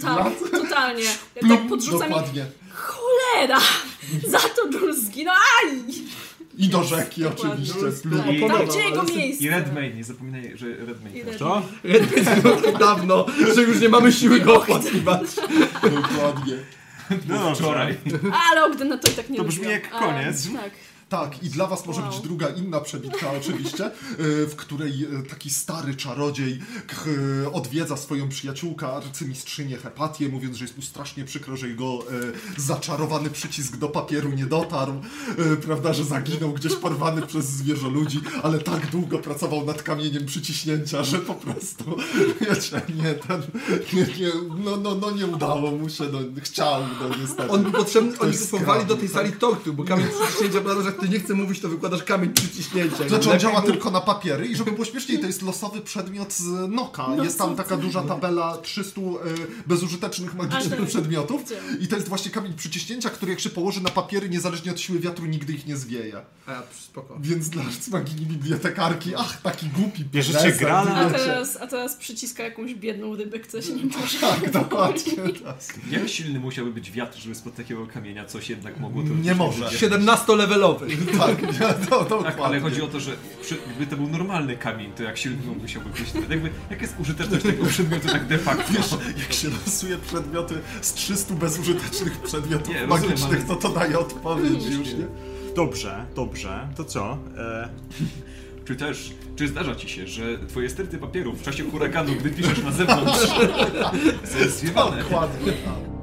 Tak, totalnie. Ja tak Plum, podrzucam i dokładnie. cholera! Za to Dul zginął. Aj! I do rzeki oczywiście. Tak, oponował, tam gdzie jego miejsce. I Redmayne, nie zapominaj, że Redmayne I też. Redmayne. Co? Red było tak dawno, że już nie mamy siły go opłakiwać. Dokładnie. No Wczoraj. Ale Ogden na to i tak nie To brzmi lubią. jak A, koniec. Tak. Tak, i dla was może Wow. być druga inna przebitka oczywiście, e, w której e, taki stary czarodziej e, odwiedza swoją przyjaciółkę, arcymistrzynię Hepatię, mówiąc, że jest mu strasznie przykro, że jego zaczarowany przycisk do papieru nie dotarł, prawda, że zaginął gdzieś porwany przez zwierzę ludzi, ale tak długo pracował nad kamieniem przyciśnięcia, że po prostu, wiecie, nie, ten, nie, nie, no, no, no nie udało mu się, no chciał, no niestety. On był potrzebny, oni kupowali do tej tak. sali tortu, bo kamień przyciśnięcia, prawda, że jak ty nie chce mówić, to wykładasz kamień przyciśnięcia. Znaczy on działa mu- tylko na papiery i żeby było śmieszniej, to jest losowy przedmiot z Noka. No jest tam taka duża tabela 300 y, bezużytecznych magicznych tak. przedmiotów i to jest właśnie kamień przyciśnięcia, który jak się położy na papiery, niezależnie od siły wiatru, nigdy ich nie zwieje. A, spoko. Więc dla arcymagini bibliotekarki, ach, taki głupi Bierzecie grala? A teraz, a teraz przyciska jakąś biedną rybę, która się nie może. Tak, dokładnie. Tak. Jak silny musiałby być wiatr, żeby spod takiego kamienia coś jednak mogło to Nie może. 17-levelowy. Tak, nie, to, to Tak, ale chodzi o to, że przy, gdyby to był normalny kamień, to jak silny on musiałby być. Jakby, jak jest użyteczność tego przedmiotu tak de facto? Wiesz, jak się losuje przedmioty z 300 bezużytecznych przedmiotów Nie, rozumiem, magicznych, ale- to to daje odpowiedź już, nie? Dobrze, dobrze. To co? E, Czy też, czy zdarza ci się, że twoje sterty papierów w czasie huraganu, gdy piszesz na zewnątrz, są zwiewane? Dokładnie. tak.